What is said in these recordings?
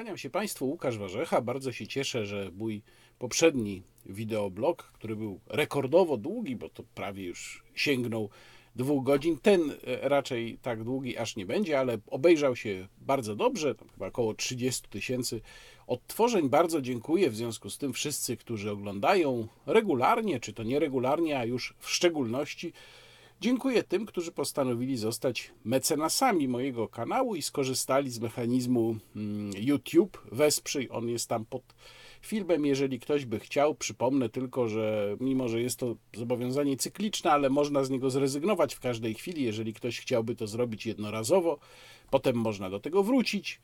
Kłaniam się Państwu, Łukasz Warzecha. Bardzo się cieszę, że mój poprzedni wideoblog, który był rekordowo długi, bo to prawie już sięgnął dwóch godzin, ten e, raczej tak długi aż nie będzie, ale obejrzał się bardzo dobrze, chyba około 30 tysięcy odtworzeń. Bardzo dziękuję w związku z tym wszyscy, którzy oglądają regularnie, czy to nieregularnie, a już w szczególności. Dziękuję tym, którzy postanowili zostać mecenasami mojego kanału i skorzystali z mechanizmu mm, YouTube. Wesprzyj, on jest tam pod filmem. Jeżeli ktoś by chciał, przypomnę tylko, że mimo, że jest to zobowiązanie cykliczne, ale można z niego zrezygnować w każdej chwili, jeżeli ktoś chciałby to zrobić jednorazowo, potem można do tego wrócić.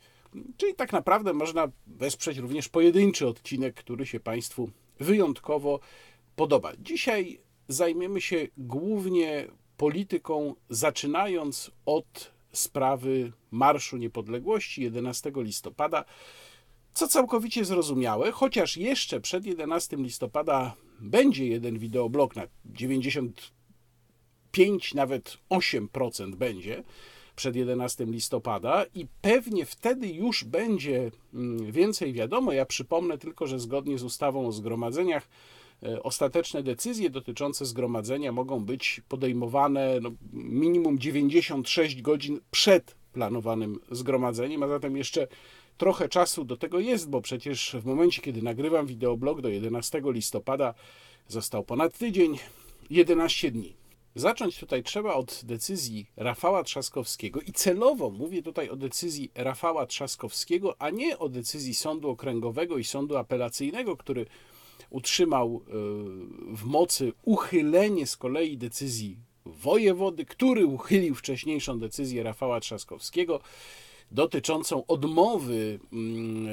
Czyli tak naprawdę można wesprzeć również pojedynczy odcinek, który się Państwu wyjątkowo podoba. Dzisiaj zajmiemy się głównie polityką, zaczynając od sprawy Marszu Niepodległości 11 listopada, co całkowicie zrozumiałe, chociaż jeszcze przed 11 listopada będzie jeden wideoblog na 95, nawet 8% będzie przed 11 listopada i pewnie wtedy już będzie mm, więcej wiadomo. Ja przypomnę tylko, że zgodnie z ustawą o zgromadzeniach ostateczne decyzje dotyczące zgromadzenia mogą być podejmowane no, minimum 96 godzin przed planowanym zgromadzeniem, a zatem jeszcze trochę czasu do tego jest, bo przecież w momencie, kiedy nagrywam wideoblog do 11 listopada, został ponad tydzień, 11 dni. Zacząć tutaj trzeba od decyzji Rafała Trzaskowskiego i celowo mówię tutaj o decyzji Rafała Trzaskowskiego, a nie o decyzji Sądu Okręgowego i Sądu Apelacyjnego, który utrzymał e, w mocy uchylenie z kolei decyzji wojewody, który uchylił wcześniejszą decyzję Rafała Trzaskowskiego dotyczącą odmowy mm, e,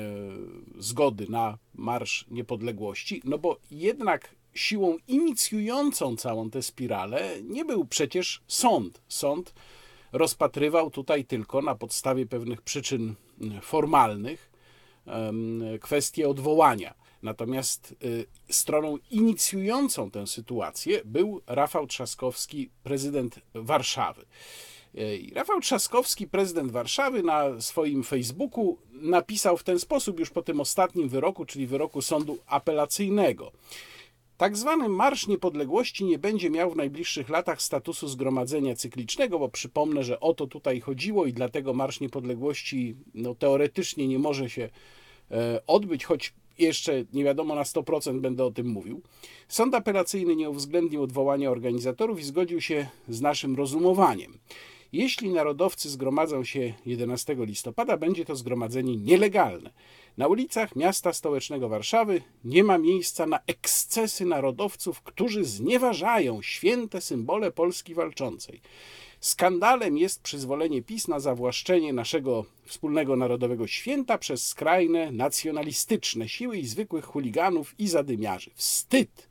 zgody na Marsz Niepodległości, no bo jednak siłą inicjującą całą tę spiralę nie był przecież sąd. Sąd rozpatrywał tutaj tylko na podstawie pewnych przyczyn formalnych kwestie odwołania. Natomiast y, stroną inicjującą tę sytuację był Rafał Trzaskowski, prezydent Warszawy. Y, Rafał Trzaskowski, prezydent Warszawy, na swoim Facebooku napisał w ten sposób już po tym ostatnim wyroku, czyli wyroku sądu apelacyjnego. Tak zwany Marsz Niepodległości nie będzie miał w najbliższych latach statusu zgromadzenia cyklicznego, bo przypomnę, że o to tutaj chodziło i dlatego Marsz Niepodległości no, teoretycznie nie może się e, odbyć, choć jeszcze nie wiadomo na 100% będę o tym mówił. Sąd apelacyjny nie uwzględnił odwołania organizatorów i zgodził się z naszym rozumowaniem. Jeśli narodowcy zgromadzą się 11 listopada, będzie to zgromadzenie nielegalne. Na ulicach miasta stołecznego Warszawy nie ma miejsca na ekscesy narodowców, którzy znieważają święte symbole Polski walczącej. Skandalem jest przyzwolenie PiS na zawłaszczenie naszego wspólnego narodowego święta przez skrajne nacjonalistyczne siły i zwykłych chuliganów i zadymiarzy. Wstyd!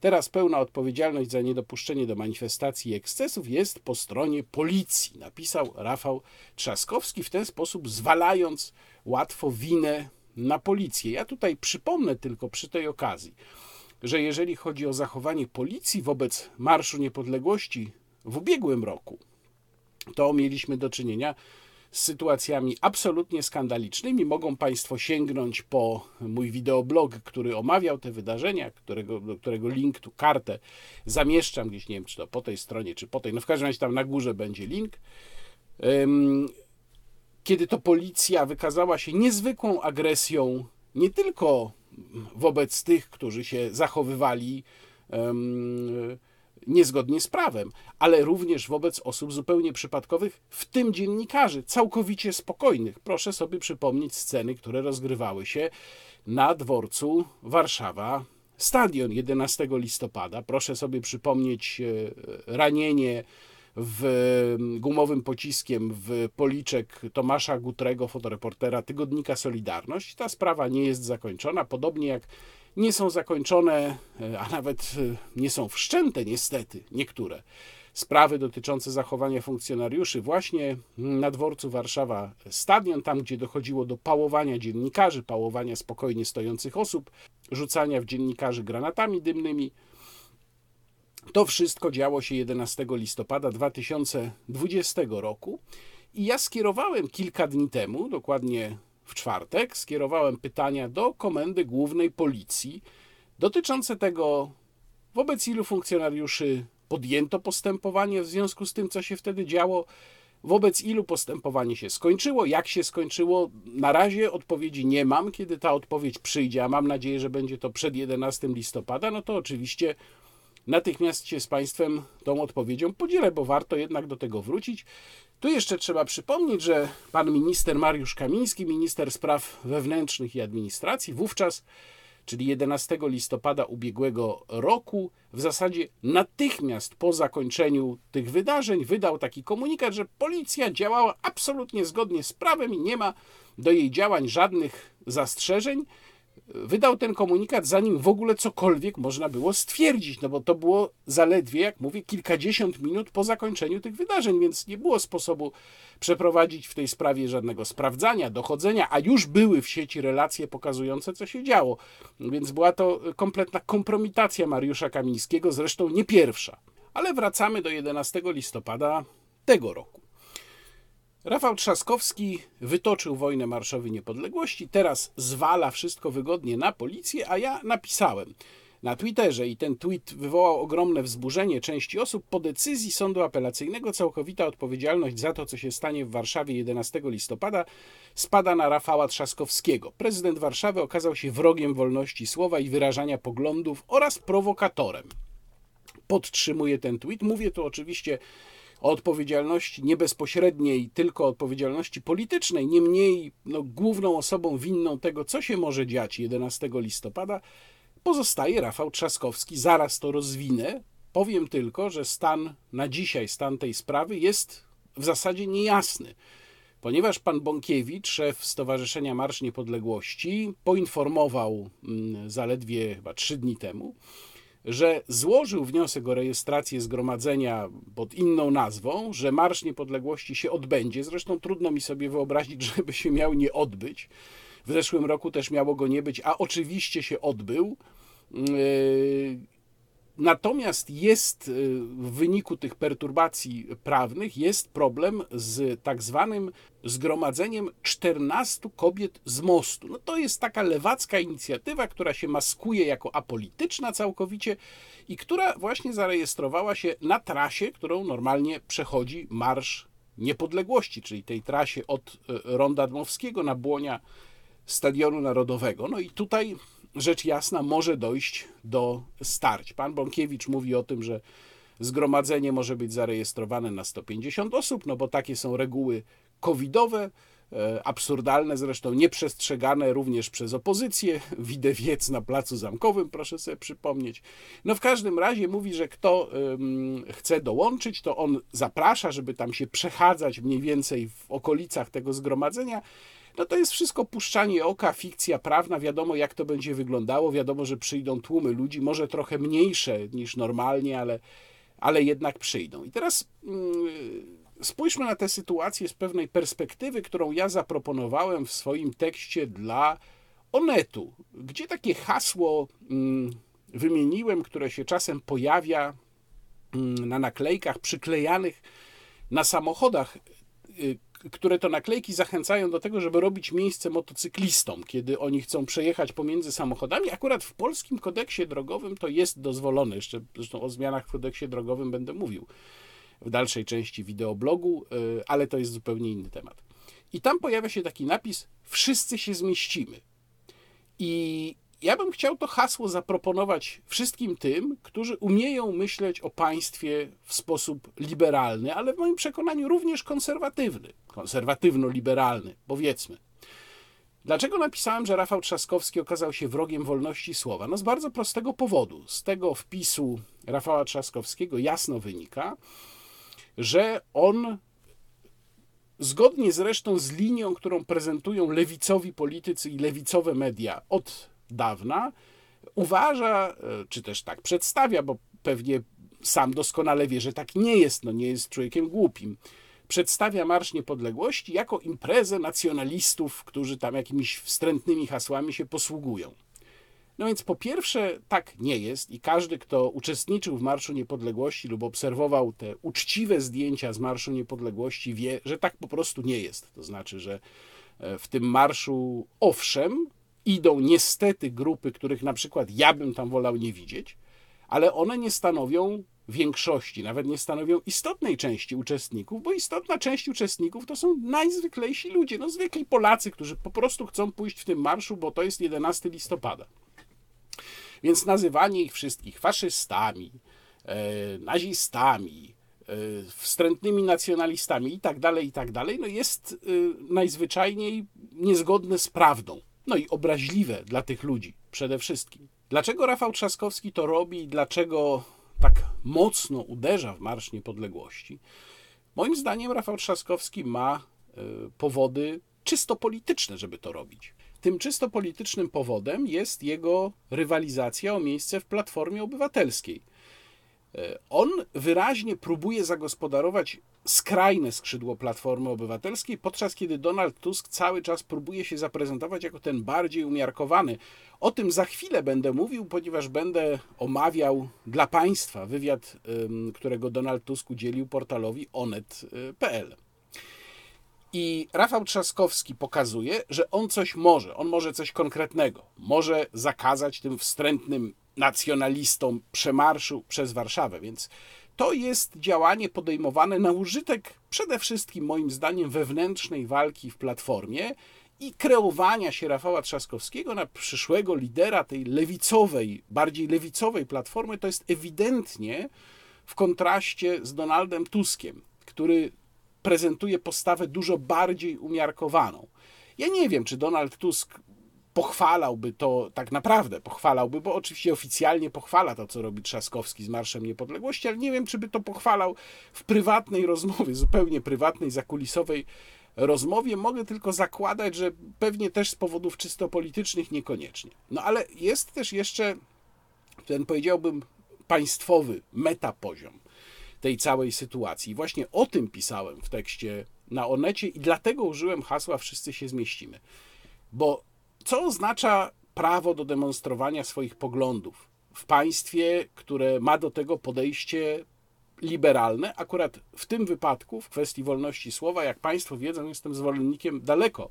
Teraz pełna odpowiedzialność za niedopuszczenie do manifestacji i ekscesów jest po stronie policji, napisał Rafał Trzaskowski, w ten sposób zwalając łatwo winę na policję. Ja tutaj przypomnę tylko przy tej okazji, że jeżeli chodzi o zachowanie policji wobec Marszu Niepodległości w ubiegłym roku, to mieliśmy do czynienia z sytuacjami absolutnie skandalicznymi. Mogą Państwo sięgnąć po mój wideoblog, który omawiał te wydarzenia, którego, do którego link tu kartę zamieszczam gdzieś, nie wiem czy to po tej stronie, czy po tej, no w każdym razie tam na górze będzie link. Kiedy to policja wykazała się niezwykłą agresją nie tylko wobec tych, którzy się zachowywali niezgodnie z prawem, ale również wobec osób zupełnie przypadkowych, w tym dziennikarzy, całkowicie spokojnych. Proszę sobie przypomnieć sceny, które rozgrywały się na dworcu Warszawa Stadion 11 listopada. Proszę sobie przypomnieć e, ranienie w gumowym pociskiem w policzek Tomasza Gutrego, fotoreportera tygodnika Solidarność. Ta sprawa nie jest zakończona, podobnie jak nie są zakończone, e, a nawet e, nie są wszczęte niestety niektóre sprawy dotyczące zachowania funkcjonariuszy właśnie na dworcu Warszawa Stadion, tam gdzie dochodziło do pałowania dziennikarzy, pałowania spokojnie stojących osób, rzucania w dziennikarzy granatami dymnymi. To wszystko działo się 11 listopada 2020 roku i ja skierowałem kilka dni temu, dokładnie w czwartek skierowałem pytania do Komendy Głównej Policji dotyczące tego, wobec ilu funkcjonariuszy podjęto postępowanie w związku z tym, co się wtedy działo, wobec ilu postępowanie się skończyło, jak się skończyło. Na razie odpowiedzi nie mam. Kiedy ta odpowiedź przyjdzie, a mam nadzieję, że będzie to przed 11 listopada, no to oczywiście natychmiast się z Państwem tą odpowiedzią podzielę, bo warto jednak do tego wrócić. Tu jeszcze trzeba przypomnieć, że pan minister Mariusz Kamiński, minister spraw wewnętrznych i administracji, wówczas, czyli 11 listopada ubiegłego roku, w zasadzie natychmiast po zakończeniu tych wydarzeń wydał taki komunikat, że policja działała absolutnie zgodnie z prawem i nie ma do jej działań żadnych zastrzeżeń wydał ten komunikat, zanim w ogóle cokolwiek można było stwierdzić, no bo to było zaledwie, jak mówię, kilkadziesiąt minut po zakończeniu tych wydarzeń, więc nie było sposobu przeprowadzić w tej sprawie żadnego sprawdzania, dochodzenia, a już były w sieci relacje pokazujące, co się działo. Więc była to kompletna kompromitacja Mariusza Kamińskiego, zresztą nie pierwsza. Ale wracamy do 11 listopada tego roku. Rafał Trzaskowski wytoczył wojnę Marszowi Niepodległości, teraz zwala wszystko wygodnie na policję, a ja napisałem na Twitterze i ten tweet wywołał ogromne wzburzenie części osób. Po decyzji sądu apelacyjnego całkowita odpowiedzialność za to, co się stanie w Warszawie 11 listopada, spada na Rafała Trzaskowskiego. Prezydent Warszawy okazał się wrogiem wolności słowa i wyrażania poglądów oraz prowokatorem. Podtrzymuję ten tweet. Mówię tu oczywiście o odpowiedzialności nie bezpośredniej, tylko odpowiedzialności politycznej. Niemniej no, główną osobą winną tego, co się może dziać 11 listopada, pozostaje Rafał Trzaskowski. Zaraz to rozwinę. Powiem tylko, że stan na dzisiaj, stan tej sprawy jest w zasadzie niejasny, ponieważ pan Bąkiewicz, szef Stowarzyszenia Marsz Niepodległości, poinformował mm, zaledwie chyba trzy dni temu, że złożył wniosek o rejestrację zgromadzenia pod inną nazwą, że Marsz Niepodległości się odbędzie. Zresztą trudno mi sobie wyobrazić, żeby się miał nie odbyć. W zeszłym roku też miało go nie być, a oczywiście się odbył. Natomiast jest y, w wyniku tych perturbacji prawnych jest problem z tak zwanym zgromadzeniem 14 kobiet z mostu. No to jest taka lewacka inicjatywa, która się maskuje jako apolityczna całkowicie i która właśnie zarejestrowała się na trasie, którą normalnie przechodzi Marsz Niepodległości, czyli tej trasie od y, Ronda Dmowskiego na Błonia Stadionu Narodowego. No i tutaj rzecz jasna może dojść do starć. Pan Bąkiewicz mówi o tym, że zgromadzenie może być zarejestrowane na 150 osób, no bo takie są reguły covidowe, e, absurdalne zresztą, nieprzestrzegane również przez opozycję, widewiec na Placu Zamkowym, proszę sobie przypomnieć. No w każdym razie mówi, że kto chce dołączyć, to on zaprasza, żeby tam się przechadzać mniej więcej w okolicach tego zgromadzenia no to jest wszystko puszczanie oka, fikcja prawna, wiadomo jak to będzie wyglądało, wiadomo, że przyjdą tłumy ludzi, może trochę mniejsze niż normalnie, ale, ale jednak przyjdą. I teraz mm, spójrzmy na tę sytuację z pewnej perspektywy, którą ja zaproponowałem w swoim tekście dla Onetu, gdzie takie hasło mm, wymieniłem, które się czasem pojawia mm, na naklejkach przyklejanych na samochodach y, które to naklejki zachęcają do tego, żeby robić miejsce motocyklistom, kiedy oni chcą przejechać pomiędzy samochodami. Akurat w polskim kodeksie drogowym to jest dozwolone. Jeszcze zresztą o zmianach w kodeksie drogowym będę mówił w dalszej części wideoblogu, y, ale to jest zupełnie inny temat. I tam pojawia się taki napis: Wszyscy się zmieścimy. I ja bym chciał to hasło zaproponować wszystkim tym, którzy umieją myśleć o państwie w sposób liberalny, ale w moim przekonaniu również konserwatywny, konserwatywno-liberalny, powiedzmy. Dlaczego napisałem, że Rafał Trzaskowski okazał się wrogiem wolności słowa? No z bardzo prostego powodu. Z tego wpisu Rafała Trzaskowskiego jasno wynika, że on zgodnie zresztą z linią, którą prezentują lewicowi politycy i lewicowe media od dawna, uważa, e, czy też tak przedstawia, bo pewnie sam doskonale wie, że tak nie jest, no nie jest człowiekiem głupim. Przedstawia Marsz Niepodległości jako imprezę nacjonalistów, którzy tam jakimiś wstrętnymi hasłami się posługują. No więc po pierwsze, tak nie jest i każdy, kto uczestniczył w Marszu Niepodległości lub obserwował te uczciwe zdjęcia z Marszu Niepodległości, wie, że tak po prostu nie jest. To znaczy, że E, w tym marszu, owszem, idą niestety grupy, których na przykład ja bym tam wolał nie widzieć, ale one nie stanowią większości, nawet nie stanowią istotnej części uczestników, bo istotna część uczestników to są najzwyklejsi ludzie, no zwykli Polacy, którzy po prostu chcą pójść w tym marszu, bo to jest 11 listopada. Więc nazywanie ich wszystkich faszystami, e, nazistami, e, wstrętnymi nacjonalistami i tak dalej, i tak dalej, no jest e, najzwyczajniej niezgodne z prawdą. No i obraźliwe dla tych ludzi przede wszystkim. Dlaczego Rafał Trzaskowski to robi i dlaczego tak mocno uderza w Marsz Niepodległości? Moim zdaniem Rafał Trzaskowski ma powody czysto polityczne, żeby to robić. Tym czysto politycznym powodem jest jego rywalizacja o miejsce w Platformie Obywatelskiej. E, on wyraźnie próbuje zagospodarować skrajne skrzydło Platformy Obywatelskiej, podczas kiedy Donald Tusk cały czas próbuje się zaprezentować jako ten bardziej umiarkowany. O tym za chwilę będę mówił, ponieważ będę omawiał dla Państwa wywiad, którego Donald Tusk udzielił portalowi onet.pl. I Rafał Trzaskowski pokazuje, że on coś może, on może coś konkretnego. Może zakazać tym wstrętnym nacjonalistom przemarszu przez Warszawę, więc to jest działanie podejmowane na użytek przede wszystkim, moim zdaniem, wewnętrznej walki w platformie i kreowania się Rafała Trzaskowskiego na przyszłego lidera tej lewicowej, bardziej lewicowej platformy. To jest ewidentnie w kontraście z Donaldem Tuskiem, który prezentuje postawę dużo bardziej umiarkowaną. Ja nie wiem, czy Donald Tusk pochwalałby to, tak naprawdę pochwalałby, bo oczywiście oficjalnie pochwala to, co robi Trzaskowski z Marszem Niepodległości, ale nie wiem, czy by to pochwalał w prywatnej rozmowie, zupełnie prywatnej, zakulisowej rozmowie. Mogę tylko zakładać, że pewnie też z powodów czysto politycznych niekoniecznie. No ale jest też jeszcze ten, powiedziałbym, państwowy metapoziom tej całej sytuacji. I właśnie o tym pisałem w tekście na Onecie i dlatego użyłem hasła Wszyscy się zmieścimy. Bo co oznacza prawo do demonstrowania swoich poglądów w państwie, które ma do tego podejście liberalne? Akurat w tym wypadku, w kwestii wolności słowa, jak Państwo wiedzą, jestem zwolennikiem daleko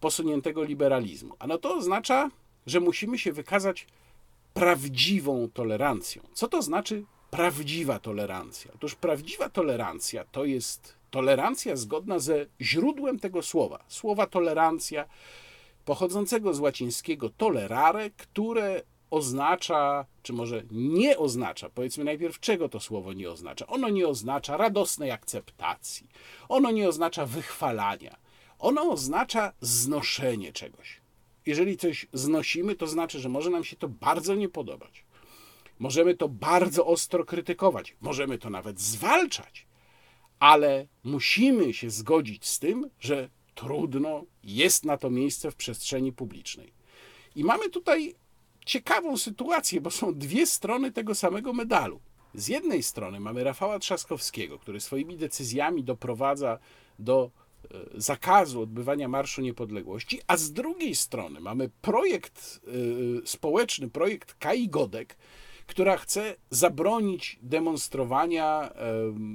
posuniętego liberalizmu. A no to oznacza, że musimy się wykazać prawdziwą tolerancją. Co to znaczy prawdziwa tolerancja. Otóż prawdziwa tolerancja to jest tolerancja zgodna ze źródłem tego słowa. Słowa tolerancja pochodzącego z łacińskiego tolerare, które oznacza, czy może nie oznacza, powiedzmy najpierw, czego to słowo nie oznacza. Ono nie oznacza radosnej akceptacji, ono nie oznacza wychwalania, ono oznacza znoszenie czegoś. Jeżeli coś znosimy, to znaczy, że może nam się to bardzo nie podobać. Możemy to bardzo ostro krytykować, możemy to nawet zwalczać, ale musimy się zgodzić z tym, że trudno jest na to miejsce w przestrzeni publicznej. I mamy tutaj ciekawą sytuację, bo są dwie strony tego samego medalu. Z jednej strony mamy Rafała Trzaskowskiego, który swoimi decyzjami doprowadza do e, zakazu odbywania Marszu Niepodległości, a z drugiej strony mamy projekt e, społeczny, projekt Kai Godek, która chce zabronić demonstrowania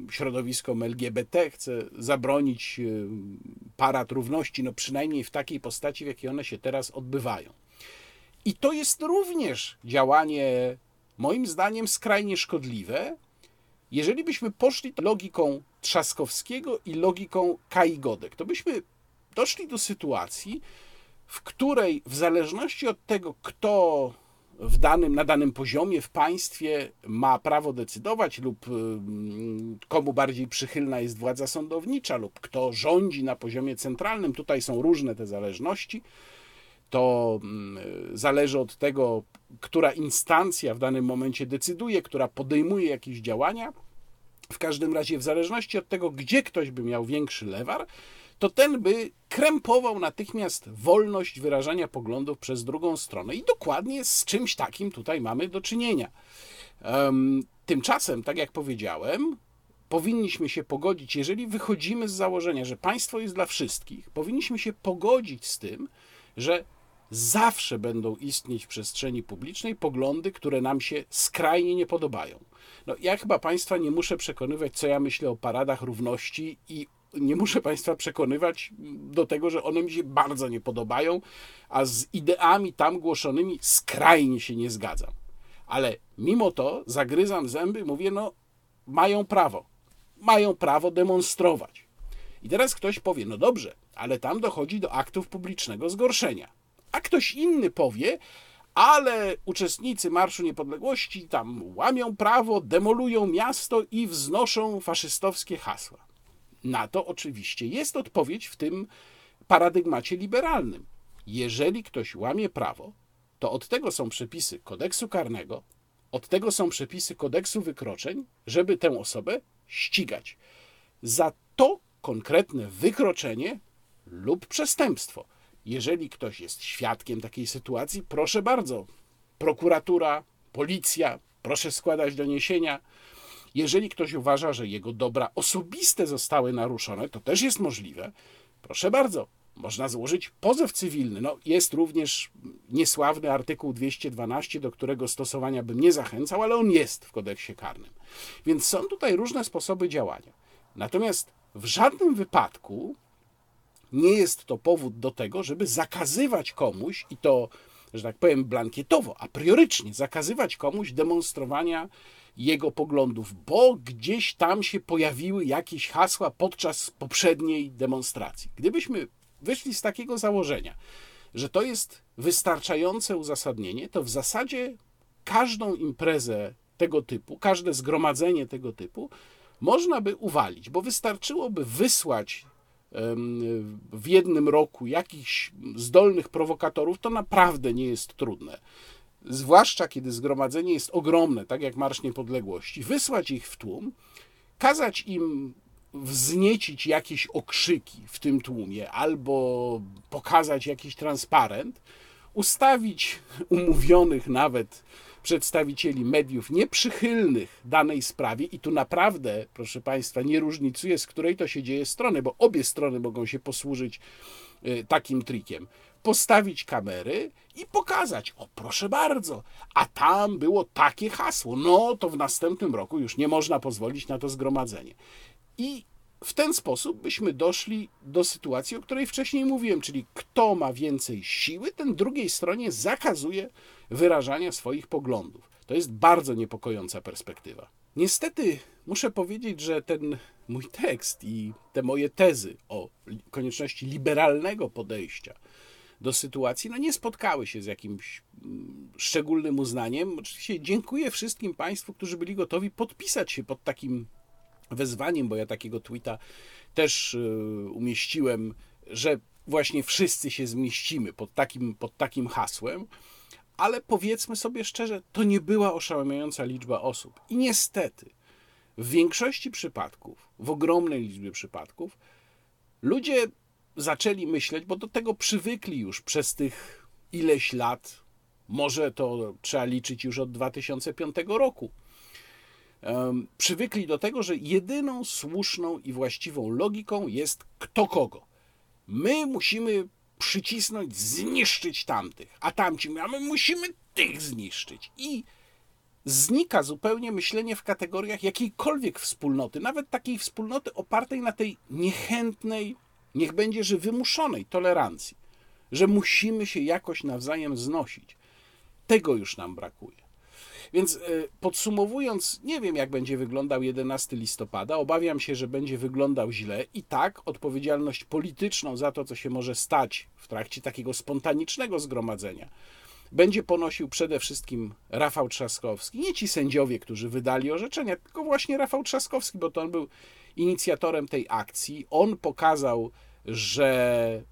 środowiskom LGBT, chce zabronić parad równości, no przynajmniej w takiej postaci, w jakiej one się teraz odbywają. I to jest również działanie, moim zdaniem, skrajnie szkodliwe, jeżeli byśmy poszli logiką Trzaskowskiego i logiką Kai Godek, to byśmy doszli do sytuacji, w której w zależności od tego, kto w danym, na danym poziomie w państwie ma prawo decydować, lub mm, komu bardziej przychylna jest władza sądownicza, lub kto rządzi na poziomie centralnym. Tutaj są różne te zależności. To mm, zależy od tego, która instancja w danym momencie decyduje, która podejmuje jakieś działania. W każdym razie, w zależności od tego, gdzie ktoś by miał większy lewar, to ten by krępował natychmiast wolność wyrażania poglądów przez drugą stronę. I dokładnie z czymś takim tutaj mamy do czynienia. Tymczasem, tak jak powiedziałem, powinniśmy się pogodzić, jeżeli wychodzimy z założenia, że państwo jest dla wszystkich, powinniśmy się pogodzić z tym, że zawsze będą istnieć w przestrzeni publicznej poglądy, które nam się skrajnie nie podobają. No, ja chyba Państwa nie muszę przekonywać, co ja myślę o paradach równości i nie muszę Państwa przekonywać do tego, że one mi się bardzo nie podobają, a z ideami tam głoszonymi skrajnie się nie zgadzam. Ale mimo to zagryzam zęby, mówię, no mają prawo. Mają prawo demonstrować. I teraz ktoś powie, no dobrze, ale tam dochodzi do aktów publicznego zgorszenia. A ktoś inny powie, ale uczestnicy Marszu Niepodległości tam łamią prawo, demolują miasto i wznoszą faszystowskie hasła. Na to oczywiście jest odpowiedź w tym paradygmacie liberalnym. Jeżeli ktoś łamie prawo, to od tego są przepisy kodeksu karnego, od tego są przepisy kodeksu wykroczeń, żeby tę osobę ścigać za to konkretne wykroczenie lub przestępstwo. Jeżeli ktoś jest świadkiem takiej sytuacji, proszę bardzo, prokuratura, policja, proszę składać doniesienia. Jeżeli ktoś uważa, że jego dobra osobiste zostały naruszone, to też jest możliwe. Proszę bardzo, można złożyć pozew cywilny. No, jest również niesławny artykuł 212, do którego stosowania bym nie zachęcał, ale on jest w kodeksie karnym. Więc są tutaj różne sposoby działania. Natomiast w żadnym wypadku nie jest to powód do tego, żeby zakazywać komuś i to, że tak powiem, blankietowo, a priorycznie zakazywać komuś demonstrowania jego poglądów, bo gdzieś tam się pojawiły jakieś hasła podczas poprzedniej demonstracji. Gdybyśmy wyszli z takiego założenia, że to jest wystarczające uzasadnienie, to w zasadzie każdą imprezę tego typu, każde zgromadzenie tego typu można by uwalić, bo wystarczyłoby wysłać w jednym roku jakichś zdolnych prowokatorów, to naprawdę nie jest trudne. Zwłaszcza kiedy zgromadzenie jest ogromne, tak jak Marsz Niepodległości, wysłać ich w tłum, kazać im wzniecić jakieś okrzyki w tym tłumie albo pokazać jakiś transparent, ustawić umówionych nawet przedstawicieli mediów nieprzychylnych danej sprawie i tu naprawdę, proszę Państwa, nie różnicuje z której to się dzieje strony, bo obie strony mogą się posłużyć y, takim trikiem. Postawić kamery i pokazać, o proszę bardzo, a tam było takie hasło, no to w następnym roku już nie można pozwolić na to zgromadzenie. I w ten sposób byśmy doszli do sytuacji, o której wcześniej mówiłem, czyli kto ma więcej siły, ten drugiej stronie zakazuje wyrażania swoich poglądów. To jest bardzo niepokojąca perspektywa. Niestety muszę powiedzieć, że ten mój tekst i te moje tezy o konieczności liberalnego podejścia do sytuacji no nie spotkały się z jakimś mm, szczególnym uznaniem. Oczywiście dziękuję wszystkim Państwu, którzy byli gotowi podpisać się pod takim wezwaniem, bo ja takiego tweeta też y, umieściłem, że właśnie wszyscy się zmieścimy pod takim, pod takim hasłem, ale powiedzmy sobie szczerze, to nie była oszałamiająca liczba osób. I niestety, w większości przypadków, w ogromnej liczbie przypadków, ludzie zaczęli myśleć, bo do tego przywykli już przez tych ileś lat, może to trzeba liczyć już od 2005 roku przywykli do tego, że jedyną słuszną i właściwą logiką jest kto kogo. My musimy przycisnąć, zniszczyć tamtych, a tamci, a my musimy tych zniszczyć. I znika zupełnie myślenie w kategoriach jakiejkolwiek wspólnoty, nawet takiej wspólnoty opartej na tej niechętnej, niech będzie, że wymuszonej tolerancji, że musimy się jakoś nawzajem znosić. Tego już nam brakuje. Więc e, podsumowując, nie wiem, jak będzie wyglądał 11 listopada. Obawiam się, że będzie wyglądał źle i tak odpowiedzialność polityczną za to, co się może stać w trakcie takiego spontanicznego zgromadzenia, będzie ponosił przede wszystkim Rafał Trzaskowski. Nie ci sędziowie, którzy wydali orzeczenia, tylko właśnie Rafał Trzaskowski, bo to on był inicjatorem tej akcji. On pokazał, że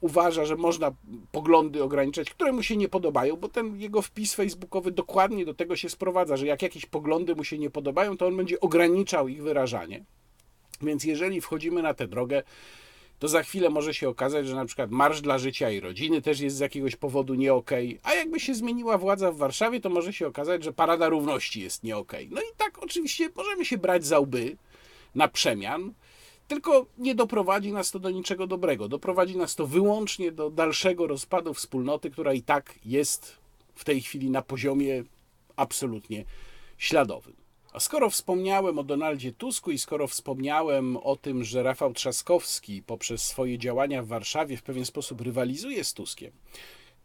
uważa, że można poglądy ograniczać, które mu się nie podobają, bo ten jego wpis facebookowy dokładnie do tego się sprowadza, że jak jakieś poglądy mu się nie podobają, to on będzie ograniczał ich wyrażanie. Więc jeżeli wchodzimy na tę drogę, to za chwilę może się okazać, że na przykład Marsz dla Życia i Rodziny też jest z jakiegoś powodu nie okay. a jakby się zmieniła władza w Warszawie, to może się okazać, że Parada Równości jest nie. Okay. No i tak oczywiście możemy się brać za łby na przemian, tylko nie doprowadzi nas to do niczego dobrego. Doprowadzi nas to wyłącznie do dalszego rozpadu wspólnoty, która i tak jest w tej chwili na poziomie absolutnie śladowym. A skoro wspomniałem o Donaldzie Tusku i skoro wspomniałem o tym, że Rafał Trzaskowski poprzez swoje działania w Warszawie w pewien sposób rywalizuje z Tuskiem,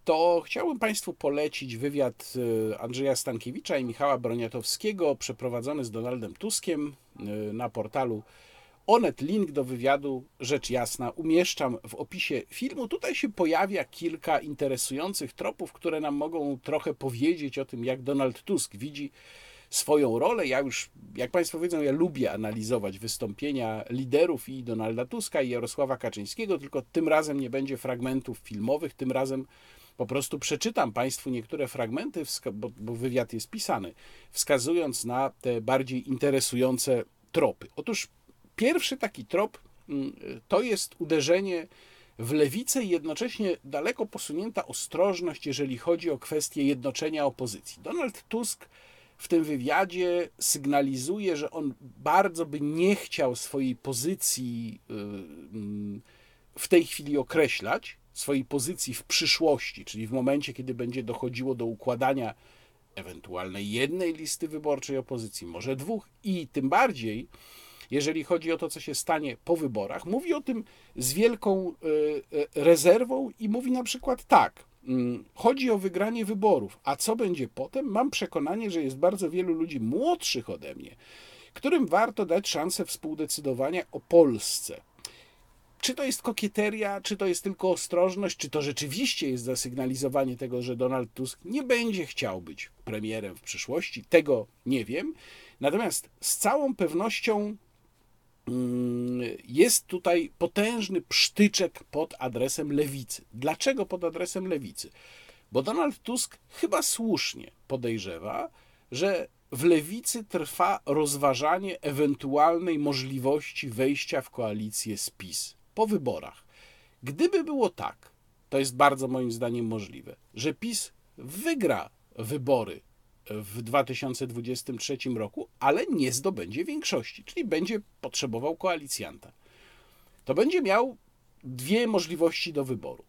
to chciałbym Państwu polecić wywiad e, Andrzeja Stankiewicza i Michała Broniatowskiego przeprowadzony z Donaldem Tuskiem e, na portalu Onet. Link do wywiadu, rzecz jasna, umieszczam w opisie filmu. Tutaj się pojawia kilka interesujących tropów, które nam mogą trochę powiedzieć o tym, jak Donald Tusk widzi swoją rolę. Ja już, jak Państwo wiedzą, ja lubię analizować wystąpienia liderów i Donalda Tuska i Jarosława Kaczyńskiego, tylko tym razem nie będzie fragmentów filmowych, tym razem po prostu przeczytam Państwu niektóre fragmenty, bo, bo wywiad jest pisany, wskazując na te bardziej interesujące tropy. Otóż pierwszy taki trop mm, to jest uderzenie w lewicę i jednocześnie daleko posunięta ostrożność, jeżeli chodzi o kwestię jednoczenia opozycji. Donald Tusk w tym wywiadzie sygnalizuje, że on bardzo by nie chciał swojej pozycji y, w tej chwili określać, swojej pozycji w przyszłości, czyli w momencie, kiedy będzie dochodziło do układania ewentualnej jednej listy wyborczej opozycji, może dwóch, i tym bardziej, jeżeli chodzi o to, co się stanie po wyborach, mówi o tym z wielką y, y, rezerwą i mówi na przykład tak. Mm, chodzi o wygranie wyborów, a co będzie potem? Mam przekonanie, że jest bardzo wielu ludzi młodszych ode mnie, którym warto dać szansę współdecydowania o Polsce. Czy to jest kokieteria, czy to jest tylko ostrożność, czy to rzeczywiście jest zasygnalizowanie tego, że Donald Tusk nie będzie chciał być premierem w przyszłości? Tego nie wiem. Natomiast z całą pewnością jest tutaj potężny psztyczek pod adresem lewicy. Dlaczego pod adresem lewicy? Bo Donald Tusk chyba słusznie podejrzewa, że w lewicy trwa rozważanie ewentualnej możliwości wejścia w koalicję z PiS po wyborach. Gdyby było tak, to jest bardzo moim zdaniem możliwe, że PiS wygra wybory w 2023 roku, ale nie zdobędzie większości, czyli będzie potrzebował koalicjanta. To będzie miał dwie możliwości do wyboru.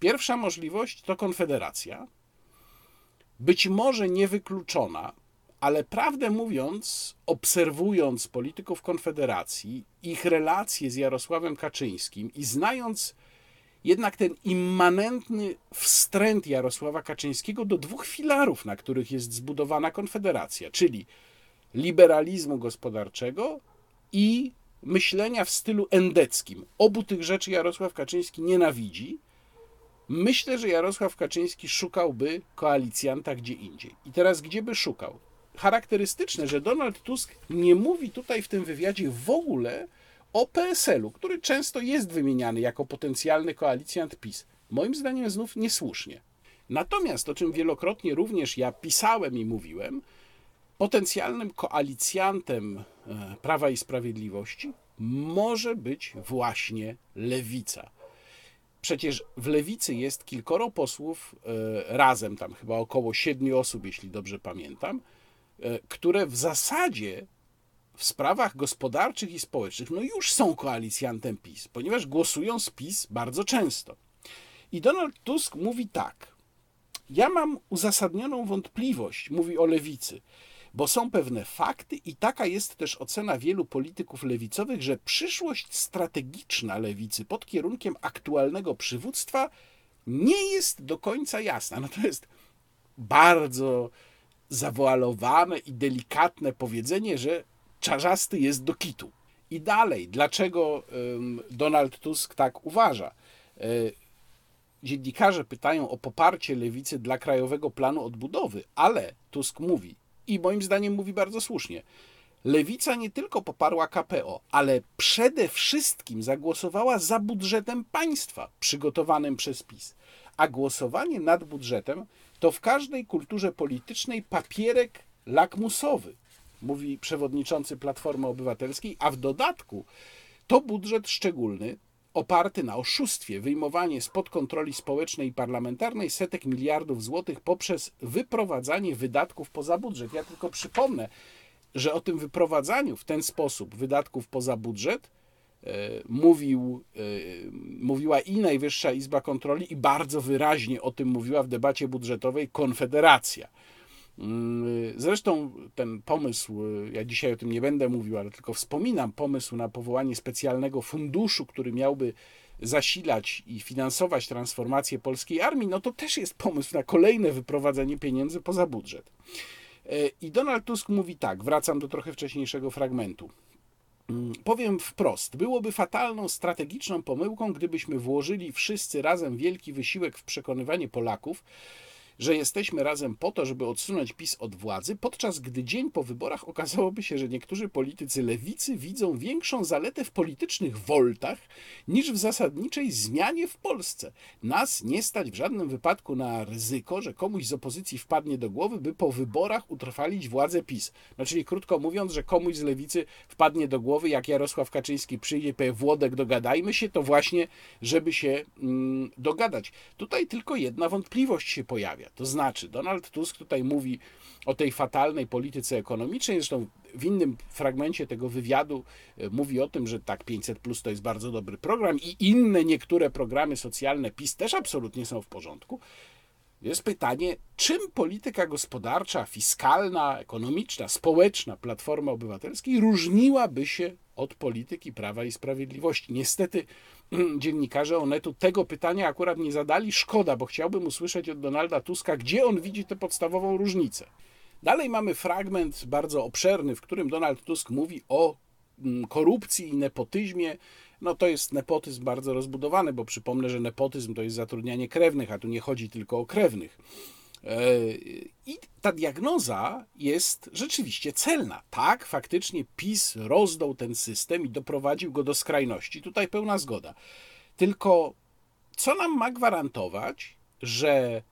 Pierwsza możliwość to konfederacja, być może niewykluczona, ale prawdę mówiąc, obserwując polityków Konfederacji, ich relacje z Jarosławem Kaczyńskim i znając jednak ten immanentny wstręt Jarosława Kaczyńskiego do dwóch filarów, na których jest zbudowana Konfederacja, czyli liberalizmu gospodarczego i myślenia w stylu endeckim. Obu tych rzeczy Jarosław Kaczyński nienawidzi. Myślę, że Jarosław Kaczyński szukałby koalicjanta gdzie indziej. I teraz gdzie by szukał? charakterystyczne, że Donald Tusk nie mówi tutaj w tym wywiadzie w ogóle o PSL-u, który często jest wymieniany jako potencjalny koalicjant PiS. Moim zdaniem znów niesłusznie. Natomiast, o czym wielokrotnie również ja pisałem i mówiłem, potencjalnym koalicjantem e, Prawa i Sprawiedliwości może być właśnie lewica. Przecież w lewicy jest kilkoro posłów, e, razem tam chyba około siedmiu osób, jeśli dobrze pamiętam, E, które w zasadzie w sprawach gospodarczych i społecznych no już są koalicjantem PiS, ponieważ głosują z PiS bardzo często. I Donald Tusk mówi tak. Ja mam uzasadnioną wątpliwość, mówi o lewicy, bo są pewne fakty i taka jest też ocena wielu polityków lewicowych, że przyszłość strategiczna lewicy pod kierunkiem aktualnego przywództwa nie jest do końca jasna. No to jest bardzo zawoalowane i delikatne powiedzenie, że czarzasty jest do kitu. I dalej, dlaczego Donald Tusk tak uważa? E, dziennikarze pytają o poparcie lewicy dla Krajowego Planu Odbudowy, ale Tusk mówi, i moim zdaniem mówi bardzo słusznie, Lewica nie tylko poparła KPO, ale przede wszystkim zagłosowała za budżetem państwa przygotowanym przez PiS. A głosowanie nad budżetem to w każdej kulturze politycznej papierek lakmusowy, mówi przewodniczący Platformy Obywatelskiej, a w dodatku to budżet szczególny, oparty na oszustwie, wyjmowanie spod kontroli społecznej i parlamentarnej setek miliardów złotych poprzez wyprowadzanie wydatków poza budżet. Ja tylko przypomnę, że o tym wyprowadzaniu w ten sposób wydatków poza budżet E, mówił, e, mówiła i Najwyższa Izba Kontroli, i bardzo wyraźnie o tym mówiła w debacie budżetowej Konfederacja. Mm, zresztą ten pomysł, ja dzisiaj o tym nie będę mówił, ale tylko wspominam pomysł na powołanie specjalnego funduszu, który miałby zasilać i finansować transformację polskiej armii, no to też jest pomysł na kolejne wyprowadzenie pieniędzy poza budżet. E, I Donald Tusk mówi tak, wracam do trochę wcześniejszego fragmentu. Mm, powiem wprost, byłoby fatalną strategiczną pomyłką, gdybyśmy włożyli wszyscy razem wielki wysiłek w przekonywanie Polaków, że jesteśmy razem po to, żeby odsunąć PiS od władzy, podczas gdy dzień po wyborach okazałoby się, że niektórzy politycy lewicy widzą większą zaletę w politycznych woltach niż w zasadniczej zmianie w Polsce. Nas nie stać w żadnym wypadku na ryzyko, że komuś z opozycji wpadnie do głowy, by po wyborach utrwalić władzę PiS. No czyli krótko mówiąc, że komuś z lewicy wpadnie do głowy, jak Jarosław Kaczyński przyjdzie, powie Włodek, dogadajmy się, to właśnie, żeby się mm, dogadać. Tutaj tylko jedna wątpliwość się pojawia. To znaczy, Donald Tusk tutaj mówi o tej fatalnej polityce ekonomicznej, zresztą w innym fragmencie tego wywiadu e, mówi o tym, że tak 500 plus to jest bardzo dobry program i inne niektóre programy socjalne PiS też absolutnie są w porządku. Jest pytanie, czym polityka gospodarcza, fiskalna, ekonomiczna, społeczna Platformy Obywatelskiej różniłaby się od polityki Prawa i Sprawiedliwości? Niestety dziennikarze Onetu tego pytania akurat nie zadali. Szkoda, bo chciałbym usłyszeć od Donalda Tuska, gdzie on widzi tę podstawową różnicę. Dalej mamy fragment bardzo obszerny, w którym Donald Tusk mówi o mm, korupcji i nepotyzmie. No to jest nepotyzm bardzo rozbudowany, bo przypomnę, że nepotyzm to jest zatrudnianie krewnych, a tu nie chodzi tylko o krewnych. E, I ta diagnoza jest rzeczywiście celna. Tak, faktycznie PiS rozdał ten system i doprowadził go do skrajności. Tutaj pełna zgoda. Tylko co nam ma gwarantować, że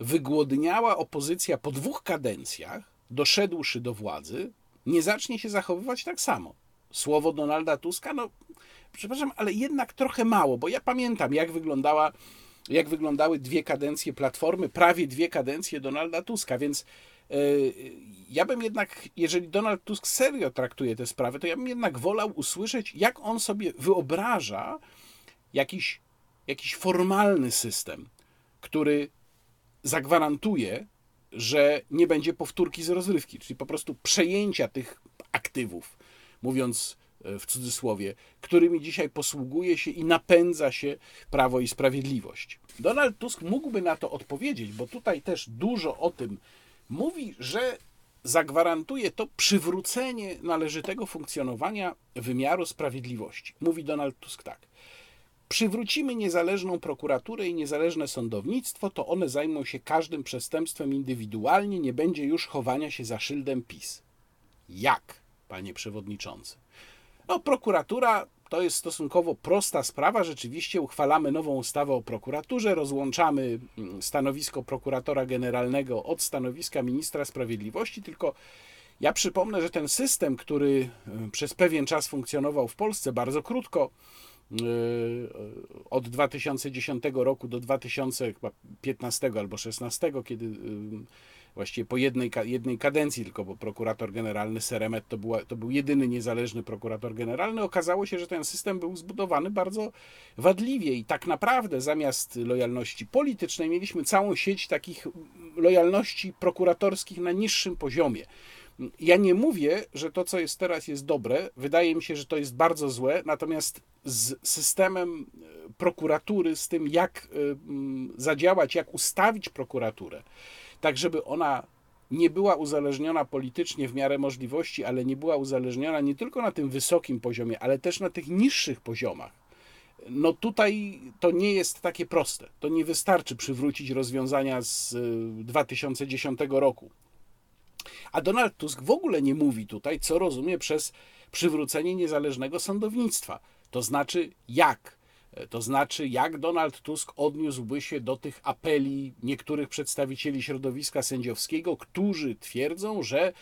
wygłodniała opozycja po dwóch kadencjach, doszedłszy do władzy, nie zacznie się zachowywać tak samo? Słowo Donalda Tuska, no przepraszam, ale jednak trochę mało, bo ja pamiętam, jak wyglądała jak wyglądały dwie kadencje Platformy, prawie dwie kadencje Donalda Tuska, więc e, ja bym jednak, jeżeli Donald Tusk serio traktuje tę sprawę, to ja bym jednak wolał usłyszeć, jak on sobie wyobraża jakiś, jakiś formalny system, który zagwarantuje, że nie będzie powtórki z rozrywki, czyli po prostu przejęcia tych aktywów, mówiąc w cudzysłowie, którymi dzisiaj posługuje się i napędza się Prawo i Sprawiedliwość. Donald Tusk mógłby na to odpowiedzieć, bo tutaj też dużo o tym mówi, że zagwarantuje to przywrócenie należytego funkcjonowania wymiaru sprawiedliwości. Mówi Donald Tusk tak. Przywrócimy niezależną prokuraturę i niezależne sądownictwo, to one zajmą się każdym przestępstwem indywidualnie, nie będzie już chowania się za szyldem PiS. Jak, panie przewodniczący? No, prokuratura to jest stosunkowo prosta sprawa. Rzeczywiście uchwalamy nową ustawę o prokuraturze, rozłączamy mm, stanowisko prokuratora generalnego od stanowiska ministra sprawiedliwości, tylko ja przypomnę, że ten system, który y, przez pewien czas funkcjonował w Polsce, bardzo krótko, y, od 2010 roku do 2015 albo 2016, kiedy właściwie po jednej, jednej kadencji tylko, bo prokurator generalny Seremet to, była, to był jedyny niezależny prokurator generalny. Okazało się, że ten system był zbudowany bardzo wadliwie i tak naprawdę zamiast lojalności politycznej mieliśmy całą sieć takich lojalności prokuratorskich na niższym poziomie. Ja nie mówię, że to, co jest teraz, jest dobre. Wydaje mi się, że to jest bardzo złe, natomiast z systemem e, prokuratury, z tym, jak e, zadziałać, jak ustawić prokuraturę, tak żeby ona nie była uzależniona politycznie w miarę możliwości, ale nie była uzależniona nie tylko na tym wysokim poziomie, ale też na tych niższych poziomach. No tutaj to nie jest takie proste. To nie wystarczy przywrócić rozwiązania z 2010 y, roku. A Donald Tusk w ogóle nie mówi tutaj, co rozumie przez przywrócenie niezależnego sądownictwa. To znaczy jak to znaczy, jak Donald Tusk odniósłby się do tych apeli niektórych przedstawicieli środowiska sędziowskiego, którzy twierdzą, że e,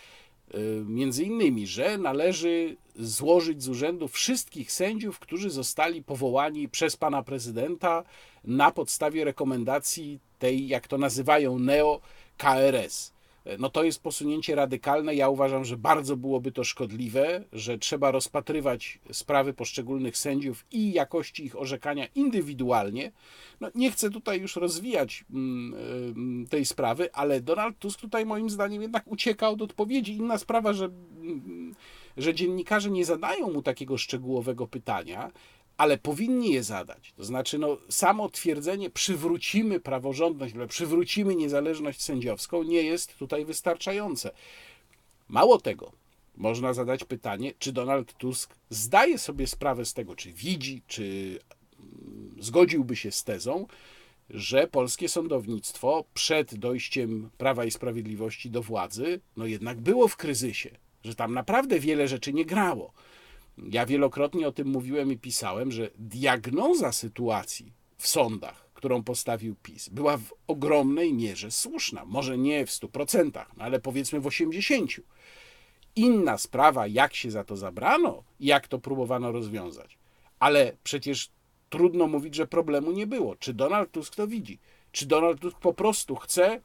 między innymi, że należy złożyć z urzędu wszystkich sędziów, którzy zostali powołani przez pana prezydenta na podstawie rekomendacji tej, jak to nazywają, neo-KRS. No to jest posunięcie radykalne. Ja uważam, że bardzo byłoby to szkodliwe, że trzeba rozpatrywać sprawy poszczególnych sędziów i jakości ich orzekania indywidualnie. No, nie chcę tutaj już rozwijać mm, tej sprawy, ale Donald Tusk tutaj moim zdaniem jednak ucieka od odpowiedzi. Inna sprawa, że, mm, że dziennikarze nie zadają mu takiego szczegółowego pytania, ale powinni je zadać. To znaczy, no, samo twierdzenie przywrócimy praworządność, przywrócimy niezależność sędziowską nie jest tutaj wystarczające. Mało tego, można zadać pytanie, czy Donald Tusk zdaje sobie sprawę z tego, czy widzi, czy mm, zgodziłby się z tezą, że polskie sądownictwo przed dojściem Prawa i Sprawiedliwości do władzy, no jednak było w kryzysie, że tam naprawdę wiele rzeczy nie grało. Ja wielokrotnie o tym mówiłem i pisałem, że diagnoza sytuacji w sądach, którą postawił PiS, była w ogromnej mierze słuszna. Może nie w 100%, no ale powiedzmy w 80%. Inna sprawa, jak się za to zabrano i jak to próbowano rozwiązać. Ale przecież trudno mówić, że problemu nie było. Czy Donald Tusk to widzi? Czy Donald Tusk po prostu chce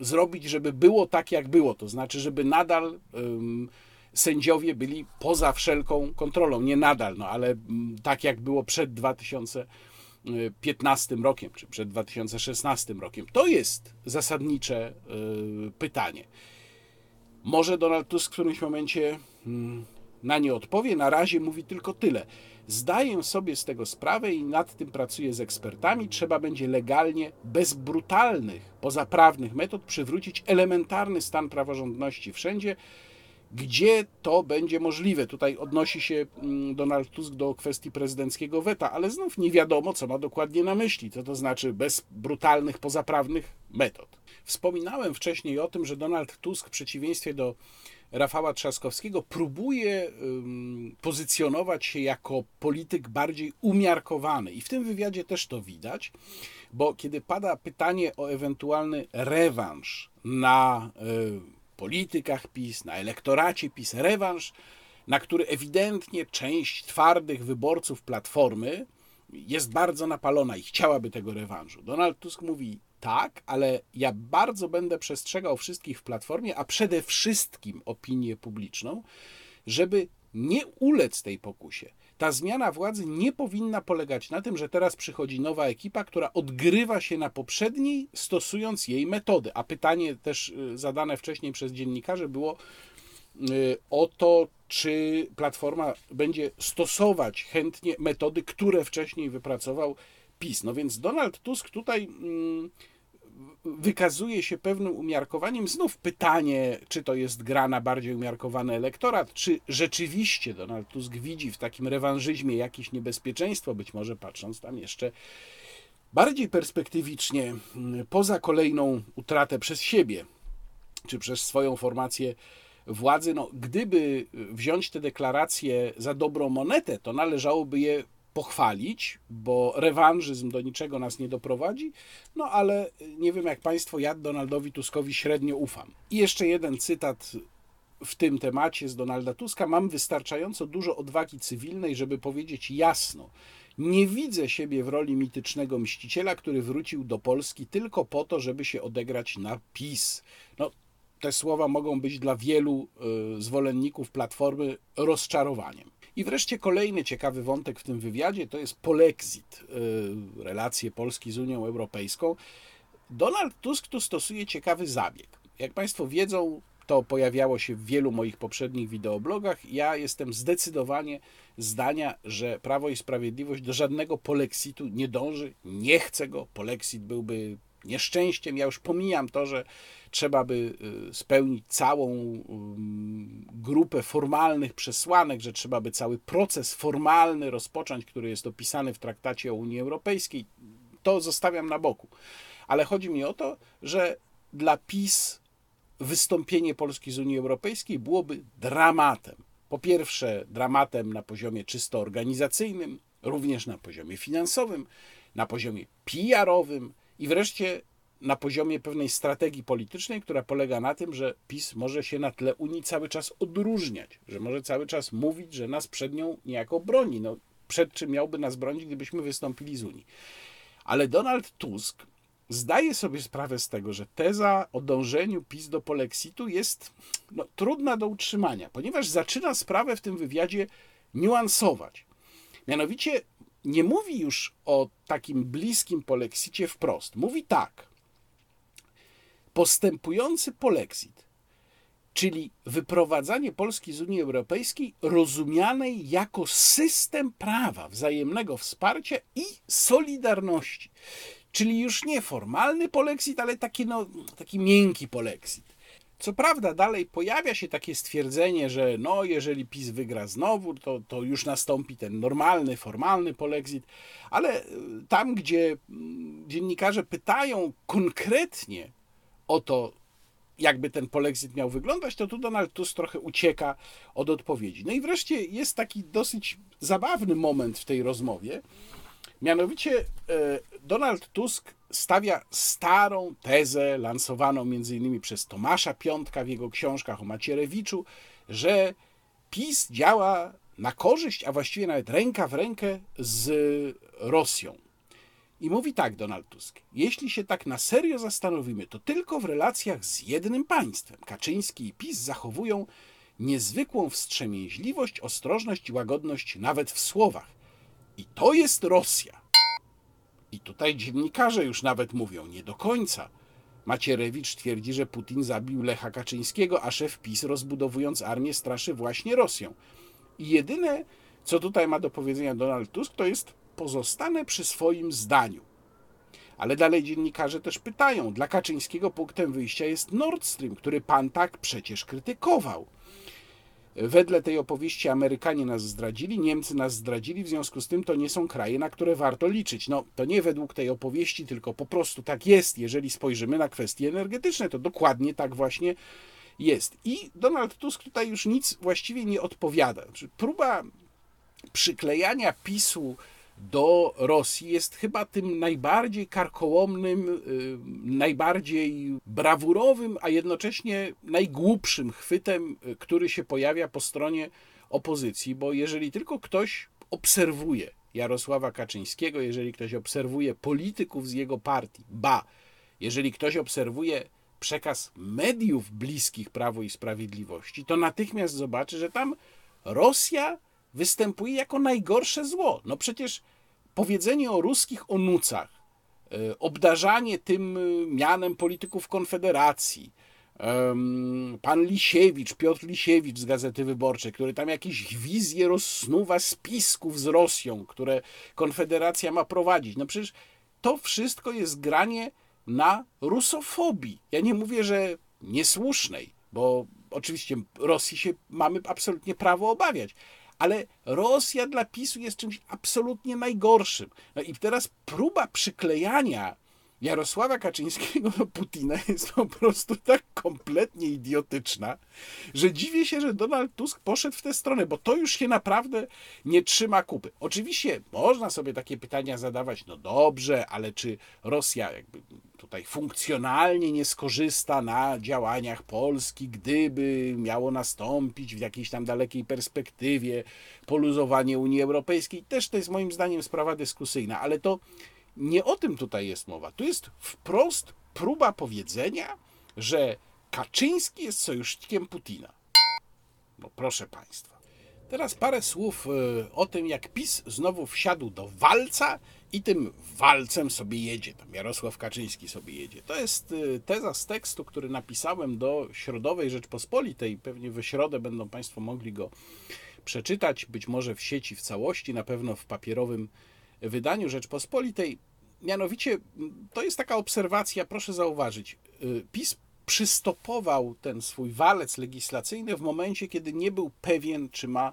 zrobić, żeby było tak, jak było? To znaczy, żeby nadal. Sędziowie byli poza wszelką kontrolą. Nie nadal, no ale mm, tak jak było przed 2015 rokiem, czy przed 2016 rokiem. To jest zasadnicze y, pytanie. Może Donald Tusk w którymś momencie mm, na nie odpowie. Na razie mówi tylko tyle. Zdaję sobie z tego sprawę i nad tym pracuję z ekspertami. Trzeba będzie legalnie, bez brutalnych, pozaprawnych metod przywrócić elementarny stan praworządności wszędzie gdzie to będzie możliwe. Tutaj odnosi się mm, Donald Tusk do kwestii prezydenckiego weta, ale znów nie wiadomo, co ma dokładnie na myśli. Co to znaczy bez brutalnych, pozaprawnych metod. Wspominałem wcześniej o tym, że Donald Tusk w przeciwieństwie do Rafała Trzaskowskiego próbuje pozycjonować się jako polityk bardziej umiarkowany. I w tym wywiadzie też to widać, bo kiedy pada pytanie o ewentualny rewanż na y, politykach PiS, na elektoracie PiS rewanż, na który ewidentnie część twardych wyborców Platformy jest bardzo napalona i chciałaby tego rewanżu. Donald Tusk mówi tak, ale ja bardzo będę przestrzegał wszystkich w Platformie, a przede wszystkim opinię publiczną, żeby nie ulec tej pokusie ta zmiana władzy nie powinna polegać na tym, że teraz przychodzi nowa ekipa, która odgrywa się na poprzedniej, stosując jej metody. A pytanie też y, zadane wcześniej przez dziennikarzy było y, o to, czy Platforma będzie stosować chętnie metody, które wcześniej wypracował PiS. No więc Donald Tusk tutaj. Hmm, wykazuje się pewnym umiarkowaniem. Znów pytanie, czy to jest gra na bardziej umiarkowany elektorat, czy rzeczywiście Donald Tusk widzi w takim rewanżyzmie jakieś niebezpieczeństwo, być może patrząc tam jeszcze bardziej perspektywicznie, poza kolejną utratę przez siebie, czy przez swoją formację władzy. No, gdyby wziąć te deklaracje za dobrą monetę, to należałoby je pochwalić, bo rewanżyzm do niczego nas nie doprowadzi, no ale nie wiem jak Państwo, ja Donaldowi Tuskowi średnio ufam. I jeszcze jeden cytat w tym temacie z Donalda Tuska. Mam wystarczająco dużo odwagi cywilnej, żeby powiedzieć jasno, nie widzę siebie w roli mitycznego mściciela, który wrócił do Polski tylko po to, żeby się odegrać na PiS. No, te słowa mogą być dla wielu y, zwolenników Platformy rozczarowaniem. I wreszcie kolejny ciekawy wątek w tym wywiadzie to jest polexit, y, relacje Polski z Unią Europejską. Donald Tusk tu stosuje ciekawy zabieg. Jak Państwo wiedzą, to pojawiało się w wielu moich poprzednich wideoblogach. Ja jestem zdecydowanie zdania, że Prawo i Sprawiedliwość do żadnego polexitu nie dąży, nie chce go. Polexit byłby nieszczęściem. Ja już pomijam to, że trzeba by y, spełnić całą grupę formalnych przesłanek, że trzeba by cały proces formalny rozpocząć, który jest opisany w traktacie o Unii Europejskiej. To zostawiam na boku. Ale chodzi mi o to, że dla PiS wystąpienie Polski z Unii Europejskiej byłoby dramatem. Po pierwsze, dramatem na poziomie czysto organizacyjnym, również na poziomie finansowym, na poziomie PR-owym i wreszcie na poziomie pewnej strategii politycznej, która polega na tym, że PiS może się na tle Unii cały czas odróżniać, że może cały czas mówić, że nas przed nią niejako broni. No, przed czym miałby nas bronić, gdybyśmy wystąpili z Unii. Ale Donald Tusk zdaje sobie sprawę z tego, że teza o dążeniu PiS do polexitu jest no, trudna do utrzymania, ponieważ zaczyna sprawę w tym wywiadzie niuansować. Mianowicie nie mówi już o takim bliskim polexicie wprost. Mówi tak. Postępujący polexit, czyli wyprowadzanie Polski z Unii Europejskiej rozumianej jako system prawa, wzajemnego wsparcia i solidarności. Czyli już nie formalny polexit, ale taki, no, taki miękki polexit. Co prawda, dalej pojawia się takie stwierdzenie, że no, jeżeli PiS wygra znowu, to, to już nastąpi ten normalny, formalny polexit, ale y, tam, gdzie mm, dziennikarze pytają konkretnie o to, jakby ten polexit miał wyglądać, to tu Donald Tusk trochę ucieka od odpowiedzi. No i wreszcie jest taki dosyć zabawny moment w tej rozmowie, Mianowicie e, Donald Tusk stawia starą tezę lansowaną m.in. przez Tomasza Piątka w jego książkach o Macierewiczu, że PiS działa na korzyść, a właściwie nawet ręka w rękę z Rosją. I mówi tak Donald Tusk: Jeśli się tak na serio zastanowimy, to tylko w relacjach z jednym państwem Kaczyński i PiS zachowują niezwykłą wstrzemięźliwość, ostrożność i łagodność nawet w słowach. I to jest Rosja. I tutaj dziennikarze już nawet mówią, nie do końca. Macierewicz twierdzi, że Putin zabił Lecha Kaczyńskiego, a szef PiS rozbudowując armię straszy właśnie Rosją. I jedyne, co tutaj ma do powiedzenia Donald Tusk, to jest pozostanę przy swoim zdaniu. Ale dalej dziennikarze też pytają, dla Kaczyńskiego punktem wyjścia jest Nord Stream, który pan tak przecież krytykował. Wedle tej opowieści Amerykanie nas zdradzili, Niemcy nas zdradzili, w związku z tym to nie są kraje, na które warto liczyć. No, to nie według tej opowieści, tylko po prostu tak jest. Jeżeli spojrzymy na kwestie energetyczne, to dokładnie tak właśnie jest. I Donald Tusk tutaj już nic właściwie nie odpowiada. Znaczy, próba przyklejania PiSu do Rosji jest chyba tym najbardziej karkołomnym, y, najbardziej brawurowym, a jednocześnie najgłupszym chwytem, y, który się pojawia po stronie opozycji, bo jeżeli tylko ktoś obserwuje Jarosława Kaczyńskiego, jeżeli ktoś obserwuje polityków z jego partii, ba, jeżeli ktoś obserwuje przekaz mediów bliskich Prawu i Sprawiedliwości, to natychmiast zobaczy, że tam Rosja występuje jako najgorsze zło. No przecież powiedzenie o ruskich onucach, e, obdarzanie tym e, mianem polityków Konfederacji, pan Lisiewicz, Piotr Lisiewicz z Gazety Wyborczej, który tam jakieś wizje rozsnuwa spisków z Rosją, które Konfederacja ma prowadzić. No przecież to wszystko jest granie na rusofobii. Ja nie mówię, że niesłusznej, bo oczywiście Rosji się mamy absolutnie prawo obawiać, ale Rosja dla PiSu jest czymś absolutnie najgorszym. No i teraz próba przyklejania Jarosława Kaczyńskiego do Putina jest po prostu tak kompletnie idiotyczna, że dziwię się, że Donald Tusk poszedł w tę stronę, bo to już się naprawdę nie trzyma kupy. Oczywiście można sobie takie pytania zadawać, no dobrze, ale czy Rosja jakby tutaj funkcjonalnie nie skorzysta na działaniach Polski, gdyby miało nastąpić w jakiejś tam dalekiej perspektywie poluzowanie Unii Europejskiej. Też to jest moim zdaniem sprawa dyskusyjna, ale to nie o tym tutaj jest mowa. Tu jest wprost próba powiedzenia, że Kaczyński jest sojusznikiem Putina. No proszę Państwa. Teraz parę słów e, o tym, jak PiS znowu wsiadł do walca i tym walcem sobie jedzie. Tam Jarosław Kaczyński sobie jedzie. To jest e, teza z tekstu, który napisałem do Środowej Rzeczpospolitej. Pewnie we środę będą Państwo mogli go przeczytać, być może w sieci w całości, na pewno w papierowym wydaniu Rzeczpospolitej. Mianowicie to jest taka obserwacja, proszę zauważyć. Y, PiS przystopował ten swój walec legislacyjny w momencie, kiedy nie był pewien, czy ma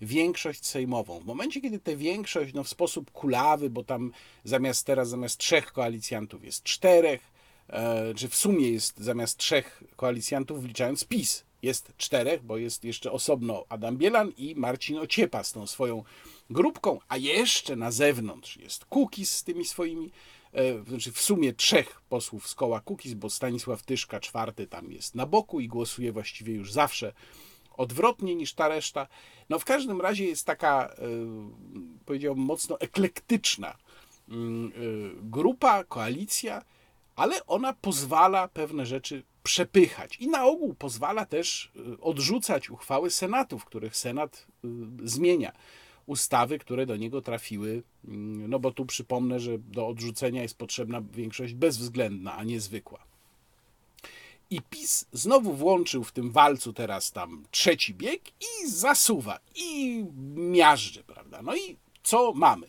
większość sejmową. W momencie, kiedy tę większość no, w sposób kulawy, bo tam zamiast teraz zamiast trzech koalicjantów jest czterech, e, czy w sumie jest zamiast trzech koalicjantów, wliczając PiS, jest czterech, bo jest jeszcze osobno Adam Bielan i Marcin Ociepa z tą swoją grupką, a jeszcze na zewnątrz jest Kukiz z tymi swoimi, e, znaczy w sumie trzech posłów z koła Kukiz, bo Stanisław Tyszka, czwarty, tam jest na boku i głosuje właściwie już zawsze odwrotnie niż ta reszta. No w każdym razie jest taka, e, powiedziałbym, mocno eklektyczna mm, e, grupa, koalicja, ale ona pozwala pewne rzeczy przepychać i na ogół pozwala też odrzucać uchwały Senatu, w których Senat zmienia ustawy, które do niego trafiły. Mm, no bo tu przypomnę, że do odrzucenia jest potrzebna większość bezwzględna, a nie zwykła. I PiS znowu włączył w tym walcu teraz tam trzeci bieg i zasuwa, i miażdży, prawda? No i co mamy?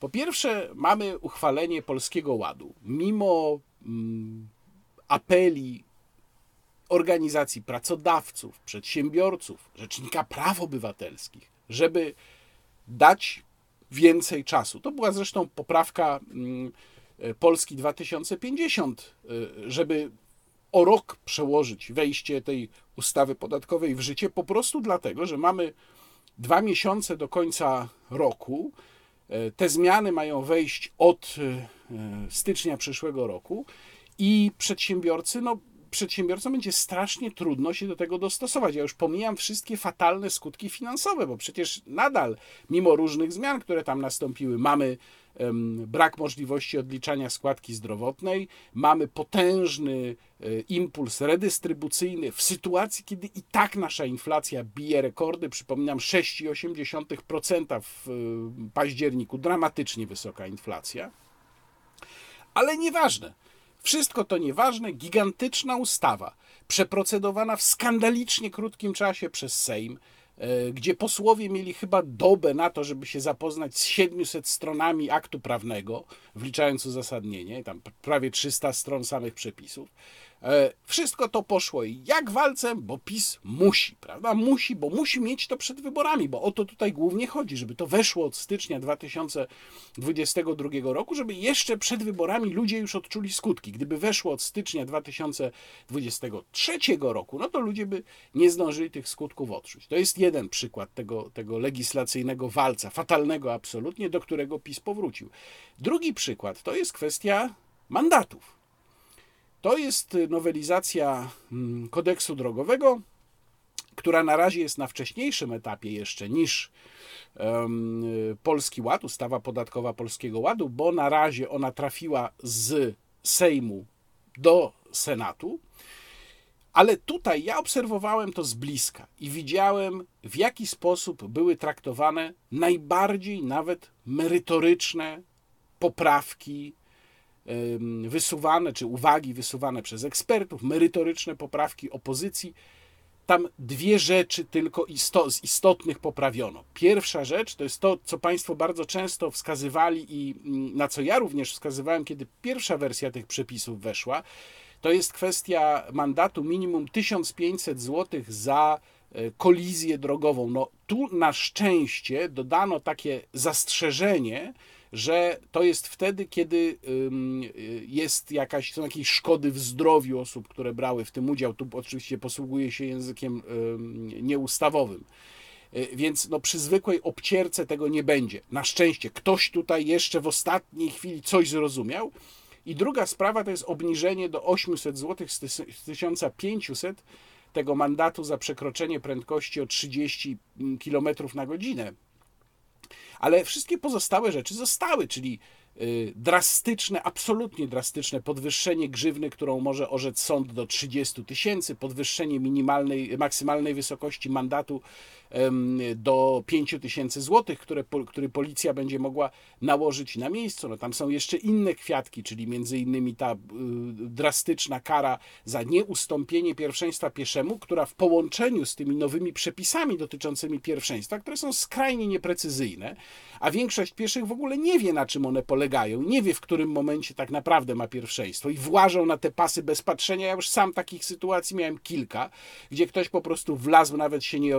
Po pierwsze, mamy uchwalenie Polskiego Ładu. Mimo mm, apeli organizacji pracodawców, przedsiębiorców, Rzecznika Praw Obywatelskich, żeby dać więcej czasu. To była zresztą poprawka mm, Polski 2050, y, żeby o rok przełożyć wejście tej ustawy podatkowej w życie, po prostu dlatego, że mamy dwa miesiące do końca roku. E, te zmiany mają wejść od e, stycznia przyszłego roku i przedsiębiorcy, no, przedsiębiorcom będzie strasznie trudno się do tego dostosować. Ja już pomijam wszystkie fatalne skutki finansowe, bo przecież nadal, mimo różnych zmian, które tam nastąpiły, mamy brak możliwości odliczania składki zdrowotnej, mamy potężny e, impuls redystrybucyjny w sytuacji, kiedy i tak nasza inflacja bije rekordy. Przypominam, 6,8% w e, październiku, dramatycznie wysoka inflacja. Ale nieważne. Wszystko to nieważne, gigantyczna ustawa, przeprocedowana w skandalicznie krótkim czasie przez Sejm, E, gdzie posłowie mieli chyba dobę na to, żeby się zapoznać z 700 stronami aktu prawnego, wliczając uzasadnienie, tam prawie 300 stron samych przepisów. E, wszystko to poszło jak walcem, bo PiS musi, prawda? Musi, bo musi mieć to przed wyborami, bo o to tutaj głównie chodzi, żeby to weszło od stycznia 2022 roku, żeby jeszcze przed wyborami ludzie już odczuli skutki. Gdyby weszło od stycznia 2023 roku, no to ludzie by nie zdążyli tych skutków odczuć. To jest jeden przykład tego, tego legislacyjnego walca, fatalnego absolutnie, do którego PiS powrócił. Drugi przykład to jest kwestia mandatów. To jest nowelizacja mm, kodeksu drogowego, która na razie jest na wcześniejszym etapie jeszcze niż um, Polski Ład, ustawa podatkowa Polskiego Ładu, bo na razie ona trafiła z Sejmu do Senatu. Ale tutaj ja obserwowałem to z bliska i widziałem, w jaki sposób były traktowane najbardziej nawet merytoryczne poprawki wysuwane, czy uwagi wysuwane przez ekspertów, merytoryczne poprawki opozycji. Tam dwie rzeczy tylko z istotnych poprawiono. Pierwsza rzecz to jest to, co Państwo bardzo często wskazywali i mm, na co ja również wskazywałem, kiedy pierwsza wersja tych przepisów weszła. To jest kwestia mandatu minimum 1500 zł za e, kolizję drogową. No tu na szczęście dodano takie zastrzeżenie, że to jest wtedy, kiedy jest jakaś, są jakieś szkody w zdrowiu osób, które brały w tym udział. Tu oczywiście posługuje się językiem nieustawowym. E, więc no, przy zwykłej obcierce tego nie będzie. Na szczęście ktoś tutaj jeszcze w ostatniej chwili coś zrozumiał. I druga sprawa to jest obniżenie do 800 zł z 1500 tego mandatu za przekroczenie prędkości o 30 km na godzinę ale wszystkie pozostałe rzeczy zostały, czyli y, drastyczne, absolutnie drastyczne podwyższenie grzywny, którą może orzec sąd do 30 tysięcy, podwyższenie minimalnej, maksymalnej wysokości mandatu do 5 tysięcy złotych, które, który policja będzie mogła nałożyć na miejscu. No, tam są jeszcze inne kwiatki, czyli między innymi ta y, drastyczna kara za nieustąpienie pierwszeństwa pieszemu, która w połączeniu z tymi nowymi przepisami dotyczącymi pierwszeństwa, które są skrajnie nieprecyzyjne, a większość pieszych w ogóle nie wie, na czym one polegają, nie wie, w którym momencie tak naprawdę ma pierwszeństwo i włażą na te pasy bez patrzenia. Ja już sam takich sytuacji miałem kilka, gdzie ktoś po prostu wlazł, nawet się nie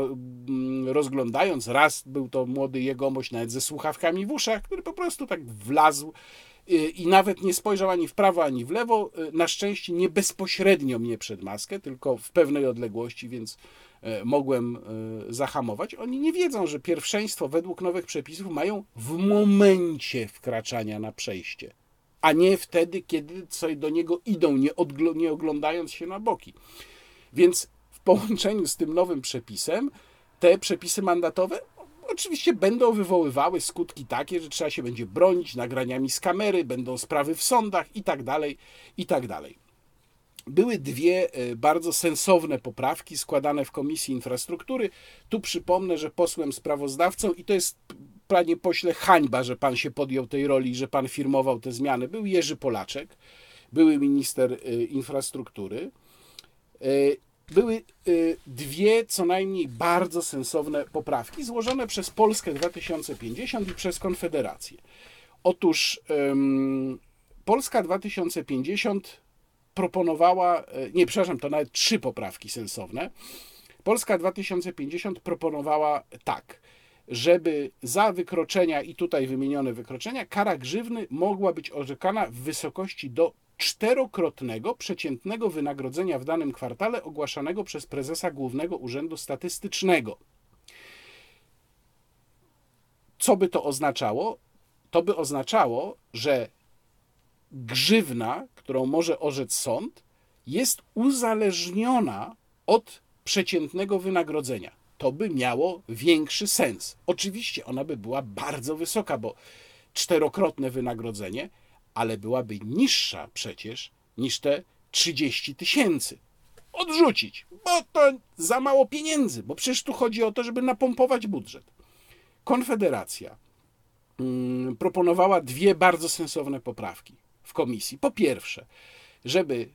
rozglądając. Raz był to młody jegomość, nawet ze słuchawkami w uszach, który po prostu tak wlazł y, i nawet nie spojrzał ani w prawo, ani w lewo. Y, na szczęście nie bezpośrednio mnie przed maskę, tylko w pewnej odległości, więc E, mogłem zahamować. Oni nie wiedzą, że pierwszeństwo według nowych przepisów mają w momencie wkraczania na przejście, a nie wtedy, kiedy sobie do niego idą, nie, nie oglądając się na boki. Więc w połączeniu z tym nowym przepisem, te przepisy mandatowe oczywiście będą wywoływały skutki takie, że trzeba się będzie bronić nagraniami z kamery, będą sprawy w sądach i tak dalej, i tak dalej. Były dwie e, bardzo sensowne poprawki składane w Komisji Infrastruktury. Tu przypomnę, że posłem sprawozdawcą, i to jest, panie pośle, hańba, że pan się podjął tej roli, że pan firmował te zmiany, był Jerzy Polaczek, były minister e, infrastruktury. Były dwie co najmniej bardzo sensowne poprawki złożone przez Polskę 2050 i przez Konfederację. Otóż Polska 2050 proponowała, e, nie, przepraszam, to nawet trzy poprawki sensowne. Polska 2050 proponowała tak, żeby za wykroczenia i tutaj wymienione wykroczenia kara grzywny mogła być orzekana w wysokości do czterokrotnego przeciętnego wynagrodzenia w danym kwartale ogłaszanego przez prezesa Głównego Urzędu Statystycznego. Co by to oznaczało? To by oznaczało, że grzywna, którą może orzec sąd, jest uzależniona od przeciętnego wynagrodzenia. To by miało większy sens. Oczywiście ona by była bardzo wysoka, bo czterokrotne wynagrodzenie, ale byłaby niższa przecież niż te 30 tysięcy. Odrzucić, bo to za mało pieniędzy, bo przecież tu chodzi o to, żeby napompować budżet. Konfederacja mm, proponowała dwie bardzo sensowne poprawki w komisji. Po pierwsze, żeby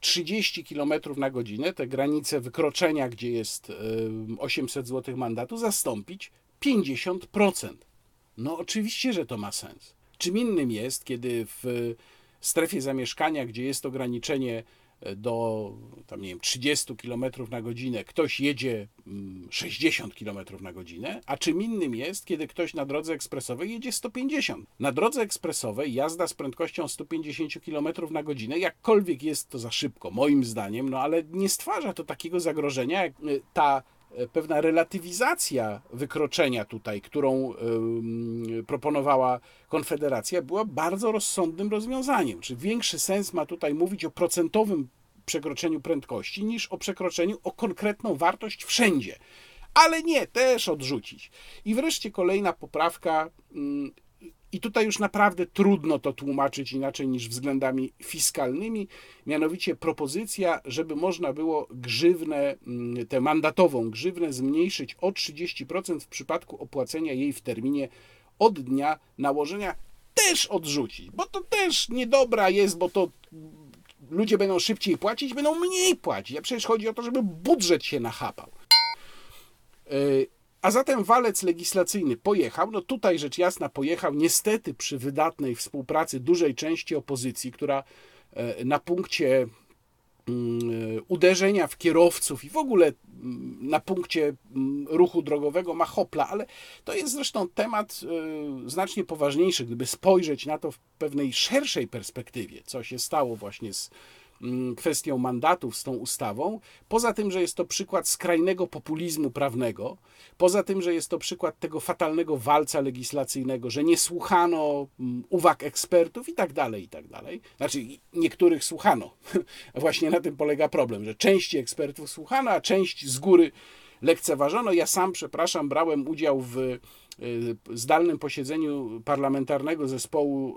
30 km na godzinę, te granice wykroczenia, gdzie jest 800 zł mandatu, zastąpić 50%. No oczywiście, że to ma sens. Czym innym jest, kiedy w strefie zamieszkania, gdzie jest ograniczenie do tam, nie wiem, 30 km na godzinę, ktoś jedzie 60 mm, km na godzinę, a czym innym jest, kiedy ktoś na drodze ekspresowej jedzie 150. Na drodze ekspresowej jazda z prędkością 150 km na godzinę, jakkolwiek jest to za szybko, moim zdaniem, no ale nie stwarza to takiego zagrożenia, jak y, ta pewna relatywizacja wykroczenia tutaj, którą proponowała Konfederacja, była bardzo rozsądnym rozwiązaniem. Czy większy sens ma tutaj mówić o procentowym przekroczeniu prędkości niż o przekroczeniu o konkretną wartość wszędzie. Ale nie, też odrzucić. I wreszcie kolejna poprawka. I tutaj już naprawdę trudno to tłumaczyć inaczej niż względami fiskalnymi, mianowicie propozycja, żeby można było grzywnę, mm, tę mandatową grzywnę zmniejszyć o 30% w przypadku opłacenia jej w terminie od dnia nałożenia, też odrzucić, bo to też niedobra jest, bo to ludzie będą szybciej płacić, będą mniej płacić. A przecież chodzi o to, żeby budżet się nachapał. E, a zatem walec legislacyjny pojechał, no tutaj rzecz jasna pojechał, niestety przy wydatnej współpracy dużej części opozycji, która e, na punkcie Mm, uderzenia w kierowców i w ogóle mm, na punkcie mm, ruchu drogowego ma hopla, ale to jest zresztą temat y, znacznie poważniejszy, gdyby spojrzeć na to w pewnej szerszej perspektywie, co się stało właśnie z kwestią mandatów z tą ustawą, poza tym, że jest to przykład skrajnego populizmu prawnego, poza tym, że jest to przykład tego fatalnego walca legislacyjnego, że nie słuchano mm, uwag ekspertów i tak dalej, i tak dalej. Znaczy, niektórych słuchano. Właśnie na tym polega problem, że części ekspertów słuchano, a część z góry lekceważono. Ja sam, przepraszam, brałem udział w y, zdalnym posiedzeniu parlamentarnego zespołu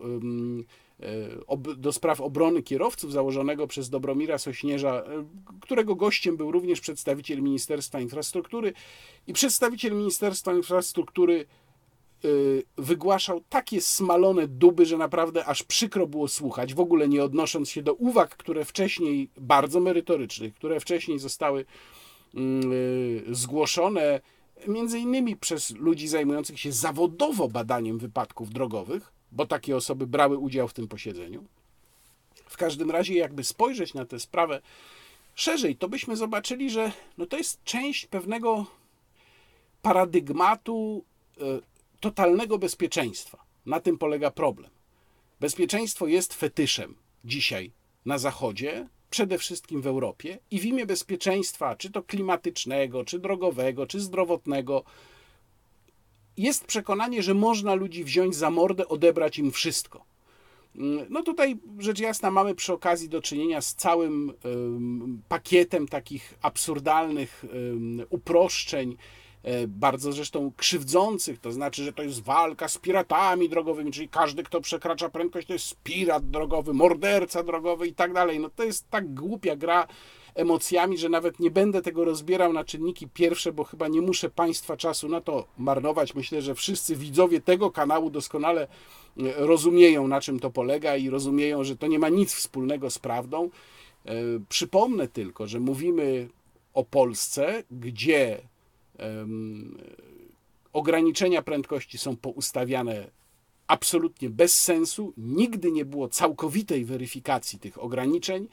do spraw obrony kierowców założonego przez Dobromira Sośnierza, e, którego gościem był również przedstawiciel Ministerstwa Infrastruktury. I przedstawiciel Ministerstwa Infrastruktury e, wygłaszał takie smalone duby, że naprawdę aż przykro było słuchać, w ogóle nie odnosząc się do uwag, które wcześniej, bardzo merytorycznych, które wcześniej zostały mm, zgłoszone między innymi przez ludzi zajmujących się zawodowo badaniem wypadków drogowych, bo takie osoby brały udział w tym posiedzeniu. W każdym razie, jakby spojrzeć na tę sprawę szerzej, to byśmy zobaczyli, że no to jest część pewnego paradygmatu e, totalnego bezpieczeństwa. Na tym polega problem. Bezpieczeństwo jest fetyszem dzisiaj na Zachodzie, przede wszystkim w Europie, i w imię bezpieczeństwa, czy to klimatycznego, czy drogowego, czy zdrowotnego, jest przekonanie, że można ludzi wziąć za mordę, odebrać im wszystko. No tutaj rzecz jasna mamy przy okazji do czynienia z całym pakietem takich absurdalnych uproszczeń, e, bardzo zresztą krzywdzących, to znaczy, że to jest walka z piratami drogowymi, czyli każdy, kto przekracza prędkość, to jest pirat drogowy, morderca drogowy i tak dalej. No to jest tak głupia gra emocjami, że nawet nie będę tego rozbierał na czynniki pierwsze, bo chyba nie muszę Państwa czasu na to marnować. Myślę, że wszyscy widzowie tego kanału doskonale e, rozumieją, na czym to polega i rozumieją, że to nie ma nic wspólnego z prawdą. E, przypomnę tylko, że mówimy o Polsce, gdzie um, ograniczenia prędkości są poustawiane absolutnie bez sensu. Nigdy nie było całkowitej weryfikacji tych ograniczeń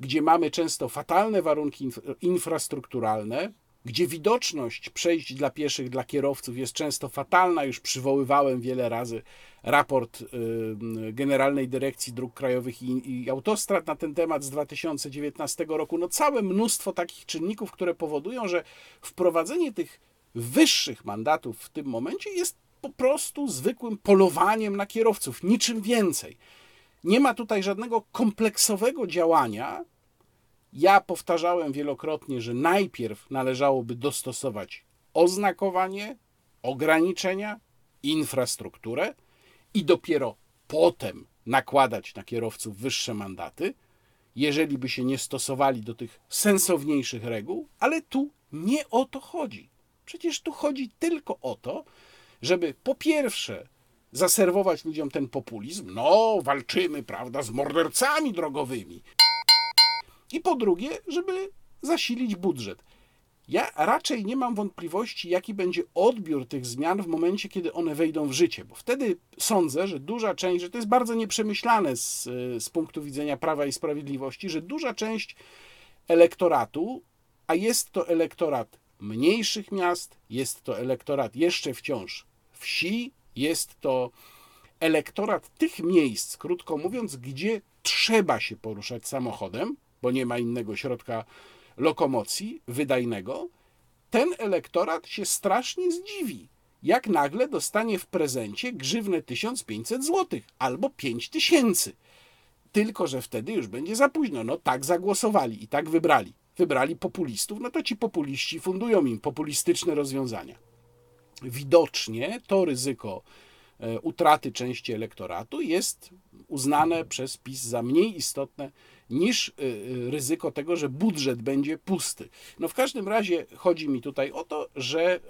gdzie mamy często fatalne warunki infrastrukturalne, gdzie widoczność przejść dla pieszych, dla kierowców jest często fatalna. Już przywoływałem wiele razy raport Generalnej Dyrekcji Dróg Krajowych i, Autostrad na ten temat z 2019 roku. No całe mnóstwo takich czynników, które powodują, że wprowadzenie tych wyższych mandatów w tym momencie jest po prostu zwykłym polowaniem na kierowców, niczym więcej. Nie ma tutaj żadnego kompleksowego działania. Ja powtarzałem wielokrotnie, że najpierw należałoby dostosować oznakowanie, ograniczenia, infrastrukturę i dopiero potem nakładać na kierowców wyższe mandaty, jeżeli by się nie stosowali do tych sensowniejszych reguł, ale tu nie o to chodzi. Przecież tu chodzi tylko o to, żeby po pierwsze zaserwować ludziom ten populizm. No, walczymy, prawda, z mordercami drogowymi. I po drugie, żeby zasilić budżet. Ja raczej nie mam wątpliwości, jaki będzie odbiór tych zmian w momencie, kiedy one wejdą w życie, bo wtedy sądzę, że duża część, że to jest bardzo nieprzemyślane z, z punktu widzenia prawa i sprawiedliwości, że duża część elektoratu, a jest to elektorat mniejszych miast, jest to elektorat jeszcze wciąż wsi, jest to elektorat tych miejsc, krótko mówiąc, gdzie trzeba się poruszać samochodem, bo nie ma innego środka lokomocji wydajnego, ten elektorat się strasznie zdziwi, jak nagle dostanie w prezencie grzywnę 1500 zł albo 5000. Tylko, że wtedy już będzie za późno. No tak zagłosowali i tak wybrali. Wybrali populistów, no to ci populiści fundują im populistyczne rozwiązania. Widocznie to ryzyko e, utraty części elektoratu jest uznane przez PiS za mniej istotne niż y, y, ryzyko tego, że budżet będzie pusty. No w każdym razie chodzi mi tutaj o to, że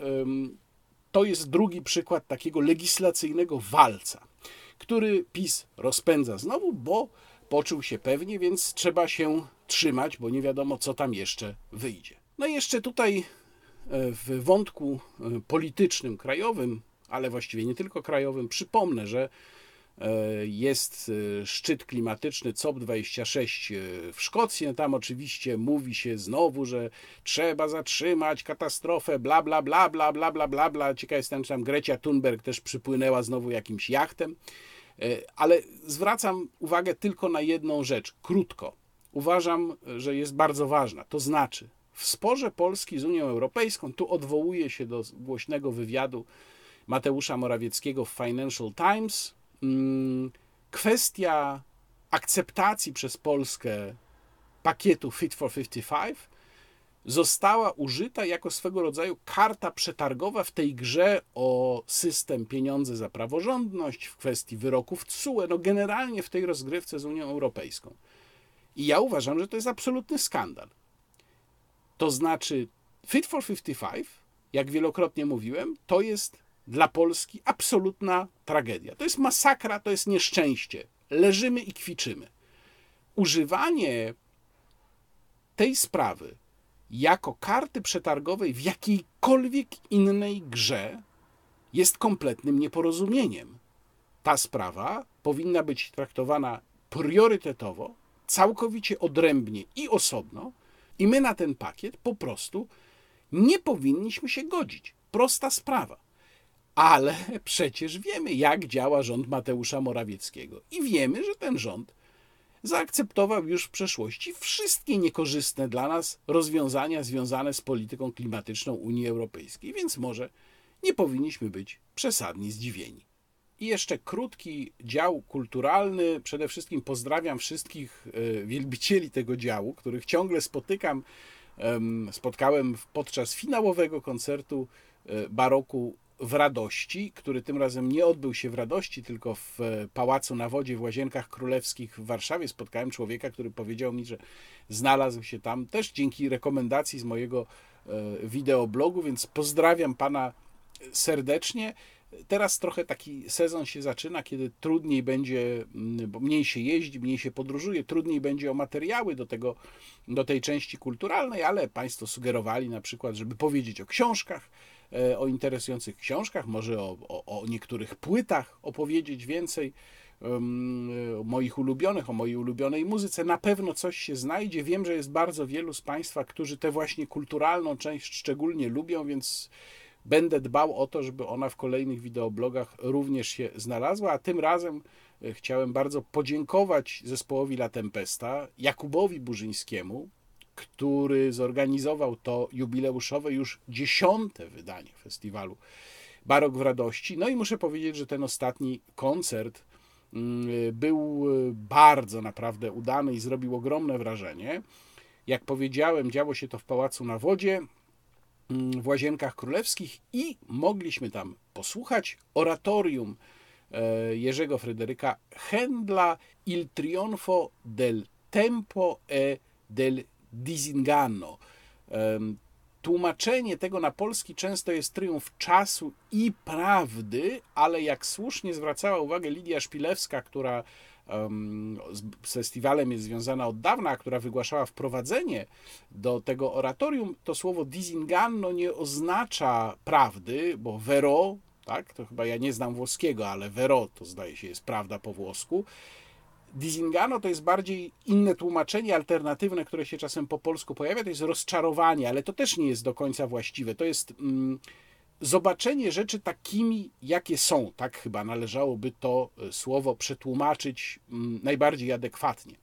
to jest drugi przykład takiego legislacyjnego walca, który PiS rozpędza znowu, bo poczuł się pewnie, więc trzeba się trzymać, bo nie wiadomo, co tam jeszcze wyjdzie. No i jeszcze tutaj e, w wątku e, politycznym krajowym, ale właściwie nie tylko krajowym, przypomnę, że E, jest e, szczyt klimatyczny COP26 e, w Szkocji. No tam oczywiście mówi się znowu, że trzeba zatrzymać katastrofę, bla, bla, bla, bla, bla, bla, bla, bla. Ciekaw jestem, czy tam Grecia Thunberg też przypłynęła znowu jakimś jachtem. Ale zwracam uwagę tylko na jedną rzecz, krótko. Uważam, że jest bardzo ważna. To znaczy, w sporze Polski z Unią Europejską, tu odwołuję się do głośnego wywiadu Mateusza Morawieckiego w Financial Times, Mm, kwestia akceptacji przez Polskę pakietu Fit for 55 została użyta jako swego rodzaju karta przetargowa w tej grze o system pieniądze za praworządność, w kwestii wyroków TSUE, no generalnie w tej rozgrywce z Unią Europejską. I ja uważam, że to jest absolutny skandal. To znaczy, Fit for 55, jak wielokrotnie mówiłem, to jest dla Polski absolutna tragedia. To jest masakra, to jest nieszczęście. Leżymy i kwiczymy. Używanie tej sprawy jako karty przetargowej w jakiejkolwiek innej grze jest kompletnym nieporozumieniem. Ta sprawa powinna być traktowana priorytetowo, całkowicie odrębnie i osobno, i my na ten pakiet po prostu nie powinniśmy się godzić. Prosta sprawa. Ale przecież wiemy, jak działa rząd Mateusza Morawieckiego. I wiemy, że ten rząd zaakceptował już w przeszłości wszystkie niekorzystne dla nas rozwiązania związane z polityką klimatyczną Unii Europejskiej, więc może nie powinniśmy być przesadnie zdziwieni. I jeszcze krótki dział kulturalny. Przede wszystkim pozdrawiam wszystkich e, wielbicieli tego działu, których ciągle spotykam. Spotkałem podczas finałowego koncertu baroku w Radości, który tym razem nie odbył się w Radości, tylko w Pałacu na Wodzie w Łazienkach Królewskich w Warszawie. Spotkałem człowieka, który powiedział mi, że znalazł się tam też dzięki rekomendacji z mojego wideoblogu, więc pozdrawiam pana serdecznie. Teraz trochę taki sezon się zaczyna, kiedy trudniej będzie, mm, bo mniej się jeździ, mniej się podróżuje, trudniej będzie o materiały do, tego, do tej części kulturalnej, ale Państwo sugerowali na przykład, żeby powiedzieć o książkach, e, o interesujących książkach, może o, o, o niektórych płytach opowiedzieć więcej o moich ulubionych, o mojej ulubionej muzyce. Na pewno coś się znajdzie. Wiem, że jest bardzo wielu z Państwa, którzy tę właśnie kulturalną część szczególnie lubią, więc Będę dbał o to, żeby ona w kolejnych wideoblogach również się znalazła, a tym razem e, chciałem bardzo podziękować zespołowi La Tempesta, Jakubowi Burzyńskiemu, który zorganizował to jubileuszowe już dziesiąte wydanie festiwalu Barok w Radości. No i muszę powiedzieć, że ten ostatni koncert mm, był e, bardzo naprawdę udany i zrobił ogromne wrażenie. Jak powiedziałem, działo się to w Pałacu na Wodzie w Łazienkach Królewskich i mogliśmy tam posłuchać oratorium e, Jerzego Fryderyka Händla Il trionfo del tempo e del disinganno. Tłumaczenie tego na polski często jest triumf czasu i prawdy, ale jak słusznie zwracała uwagę Lidia Szpilewska, która z festiwalem jest związana od dawna, która wygłaszała wprowadzenie do tego oratorium, to słowo disinganno nie oznacza prawdy, bo vero, tak, to chyba ja nie znam włoskiego, ale vero to zdaje się jest prawda po włosku. Disingano to jest bardziej inne tłumaczenie alternatywne, które się czasem po polsku pojawia, to jest rozczarowanie, ale to też nie jest do końca właściwe. To jest mm, zobaczenie rzeczy takimi, jakie są. Tak chyba należałoby to e, słowo przetłumaczyć mm, najbardziej adekwatnie.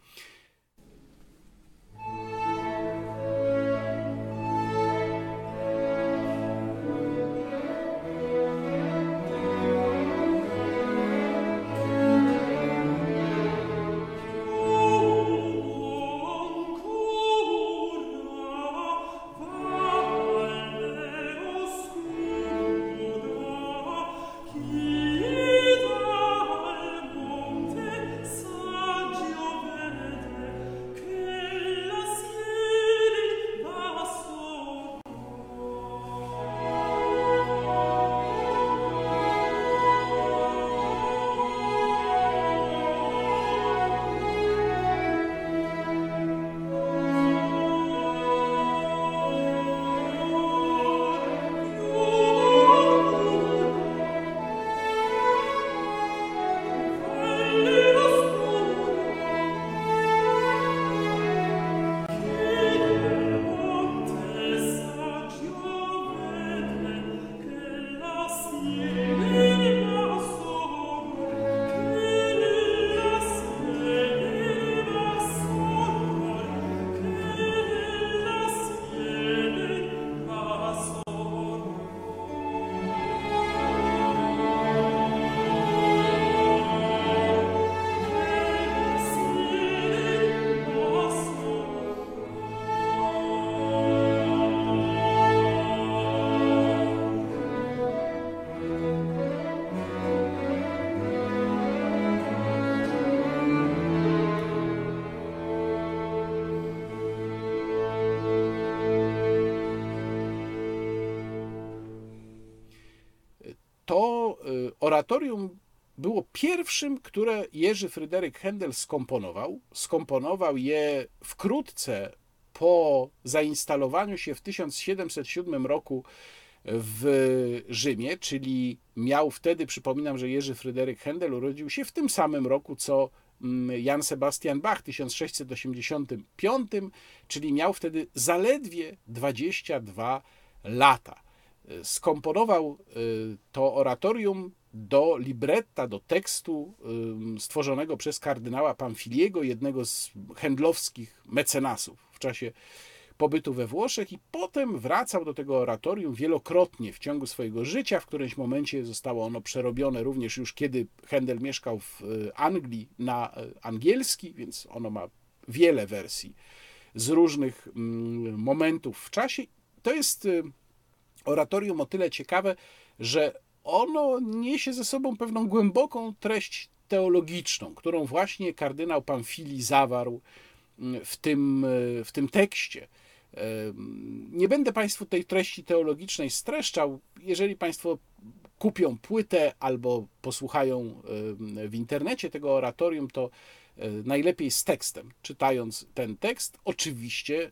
Oratorium było pierwszym, które Jerzy Fryderyk Händel skomponował. Skomponował je wkrótce po zainstalowaniu się w 1707 roku w Rzymie, czyli miał wtedy, przypominam, że Jerzy Fryderyk Händel urodził się w tym samym roku, co mm, Jan Sebastian Bach w 1685, czyli miał wtedy zaledwie 22 lata. Skomponował y, to oratorium do libretta, do tekstu stworzonego przez kardynała Pamfiliego, jednego z handlowskich mecenasów w czasie pobytu we Włoszech i potem wracał do tego oratorium wielokrotnie w ciągu swojego życia. W którymś momencie zostało ono przerobione również już kiedy Händel mieszkał w y, Anglii na y, angielski, więc ono ma wiele wersji z różnych momentów w czasie. To jest y, oratorium o tyle ciekawe, że ono niesie ze sobą pewną głęboką treść teologiczną, którą właśnie kardynał Pamfili zawarł mm, w tym, e, w tym tekście. E, nie będę Państwu tej treści teologicznej streszczał. Jeżeli Państwo kupią płytę albo posłuchają w internecie tego oratorium, to e, najlepiej z tekstem, czytając ten tekst, oczywiście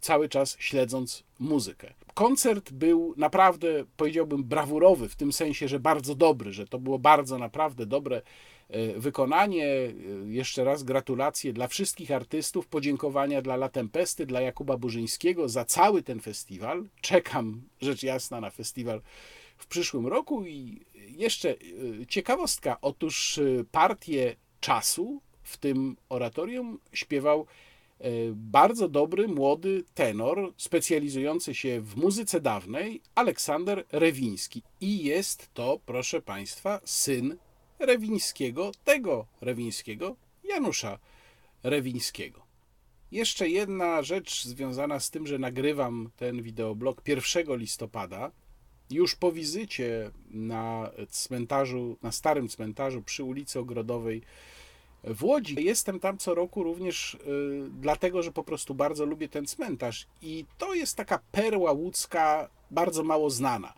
cały czas śledząc muzykę. Koncert był naprawdę, powiedziałbym, brawurowy, w tym sensie, że bardzo dobry, że to było bardzo naprawdę dobre E, wykonanie. E, jeszcze raz gratulacje dla wszystkich artystów, podziękowania dla La Tempesty, dla Jakuba Burzyńskiego za cały ten festiwal. Czekam, rzecz jasna, na festiwal w przyszłym roku. I jeszcze ciekawostka, otóż partię czasu w tym oratorium śpiewał bardzo dobry, młody tenor, specjalizujący się w muzyce dawnej, Aleksander Rewiński. I jest to, proszę Państwa, syn Rewińskiego, tego Rewińskiego, Janusza Rewińskiego. Jeszcze jedna rzecz związana z tym, że nagrywam ten wideoblog 1 listopada, już po wizycie na cmentarzu, na starym cmentarzu przy ulicy Ogrodowej w Łodzi. Jestem tam co roku również y, dlatego, że po prostu bardzo lubię ten cmentarz i to jest taka perła łódzka bardzo mało znana.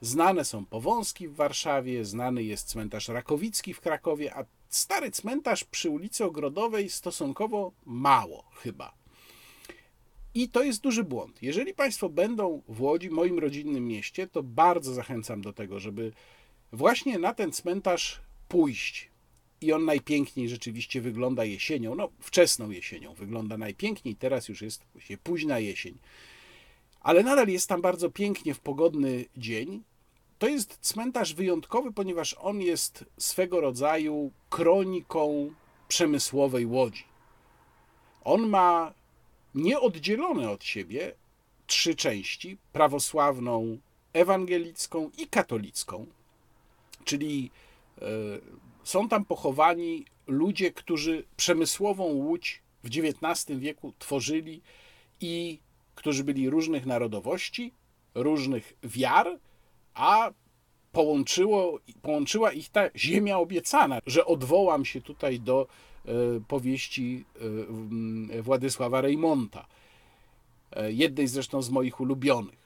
Znane są Powązki w Warszawie, znany jest cmentarz Rakowicki w Krakowie, a stary cmentarz przy ulicy Ogrodowej stosunkowo mało chyba. I to jest duży błąd. Jeżeli Państwo będą w Łodzi, moim rodzinnym mieście, to bardzo zachęcam do tego, żeby właśnie na ten cmentarz pójść. I on najpiękniej rzeczywiście wygląda jesienią, no wczesną jesienią wygląda najpiękniej, teraz już jest późna jesień. Ale nadal jest tam bardzo pięknie w pogodny dzień to jest cmentarz wyjątkowy, ponieważ on jest swego rodzaju kroniką przemysłowej łodzi. On ma nieoddzielone od siebie trzy części: prawosławną, ewangelicką i katolicką. Czyli e, są tam pochowani ludzie, którzy przemysłową łódź w XIX wieku tworzyli i którzy byli różnych narodowości, różnych wiar a połączyło, połączyła ich ta ziemia obiecana, że odwołam się tutaj do e, powieści e, Władysława Reymonta, e, jednej zresztą z moich ulubionych.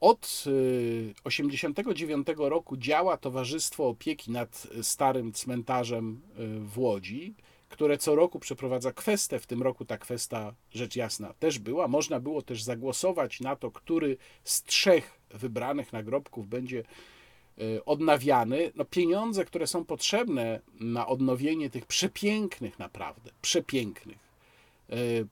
Od 1989 roku działa Towarzystwo Opieki nad Starym Cmentarzem w Łodzi, które co roku przeprowadza kwestę. W tym roku ta kwesta, rzecz jasna, też była. Można było też zagłosować na to, który z trzech wybranych nagrobków będzie e, odnawiany. No, pieniądze, które są potrzebne na odnowienie tych przepięknych, naprawdę przepięknych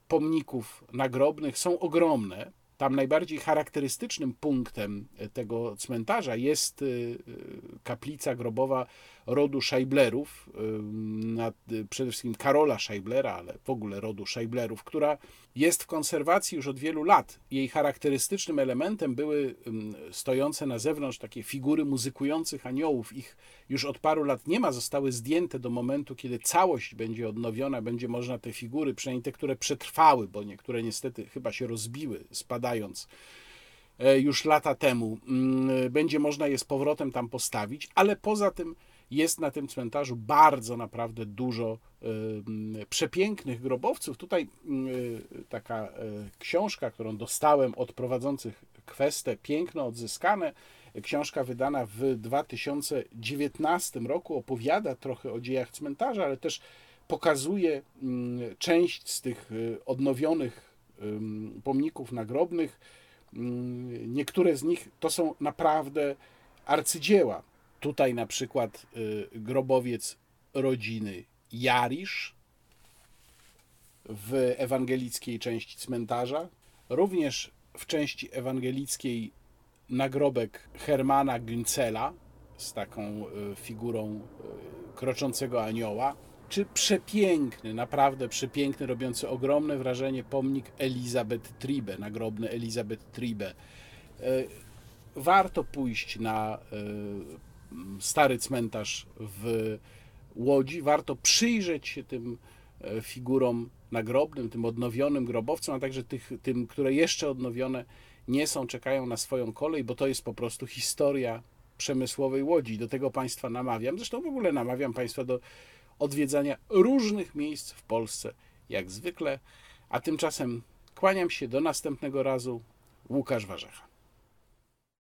pomników nagrobnych są ogromne. Tam najbardziej charakterystycznym punktem tego cmentarza jest y, kaplica grobowa rodu Scheiblerów, przede wszystkim Karola Scheiblera, ale w ogóle rodu Scheiblerów, która jest w konserwacji już od wielu lat. Jej charakterystycznym elementem były stojące na zewnątrz takie figury muzykujących aniołów. Ich już od paru lat nie ma, zostały zdjęte do momentu, kiedy całość będzie odnowiona, będzie można te figury, przynajmniej te, które przetrwały, bo niektóre niestety chyba się rozbiły, spadając e, już lata temu, mm, będzie można je z powrotem tam postawić, ale poza tym jest na tym cmentarzu bardzo naprawdę dużo przepięknych grobowców. Tutaj taka e, książka, którą dostałem od prowadzących kwestę, piękno odzyskane. Książka wydana w 2019 roku opowiada trochę o dziejach cmentarza, ale też pokazuje część z tych e, odnowionych pomników nagrobnych. Niektóre z nich to są naprawdę arcydzieła. Tutaj na przykład y, grobowiec rodziny Jarisz w ewangelickiej części cmentarza, również w części ewangelickiej nagrobek Hermana Güncela z taką y, figurą y, kroczącego anioła, czy przepiękny, naprawdę przepiękny, robiący ogromne wrażenie pomnik Elizabeth Tribe, nagrobny Elizabeth Tribe. Warto pójść na stary cmentarz w Łodzi. Warto przyjrzeć się tym e, figurom nagrobnym, tym odnowionym grobowcom, a także tych, tym, które jeszcze odnowione nie są, czekają na swoją kolej, bo to jest po prostu historia przemysłowej łodzi. Do tego Państwa namawiam. Zresztą w ogóle namawiam Państwa do odwiedzania różnych miejsc w Polsce, jak zwykle. A tymczasem kłaniam się do następnego razu. Łukasz Warzecha.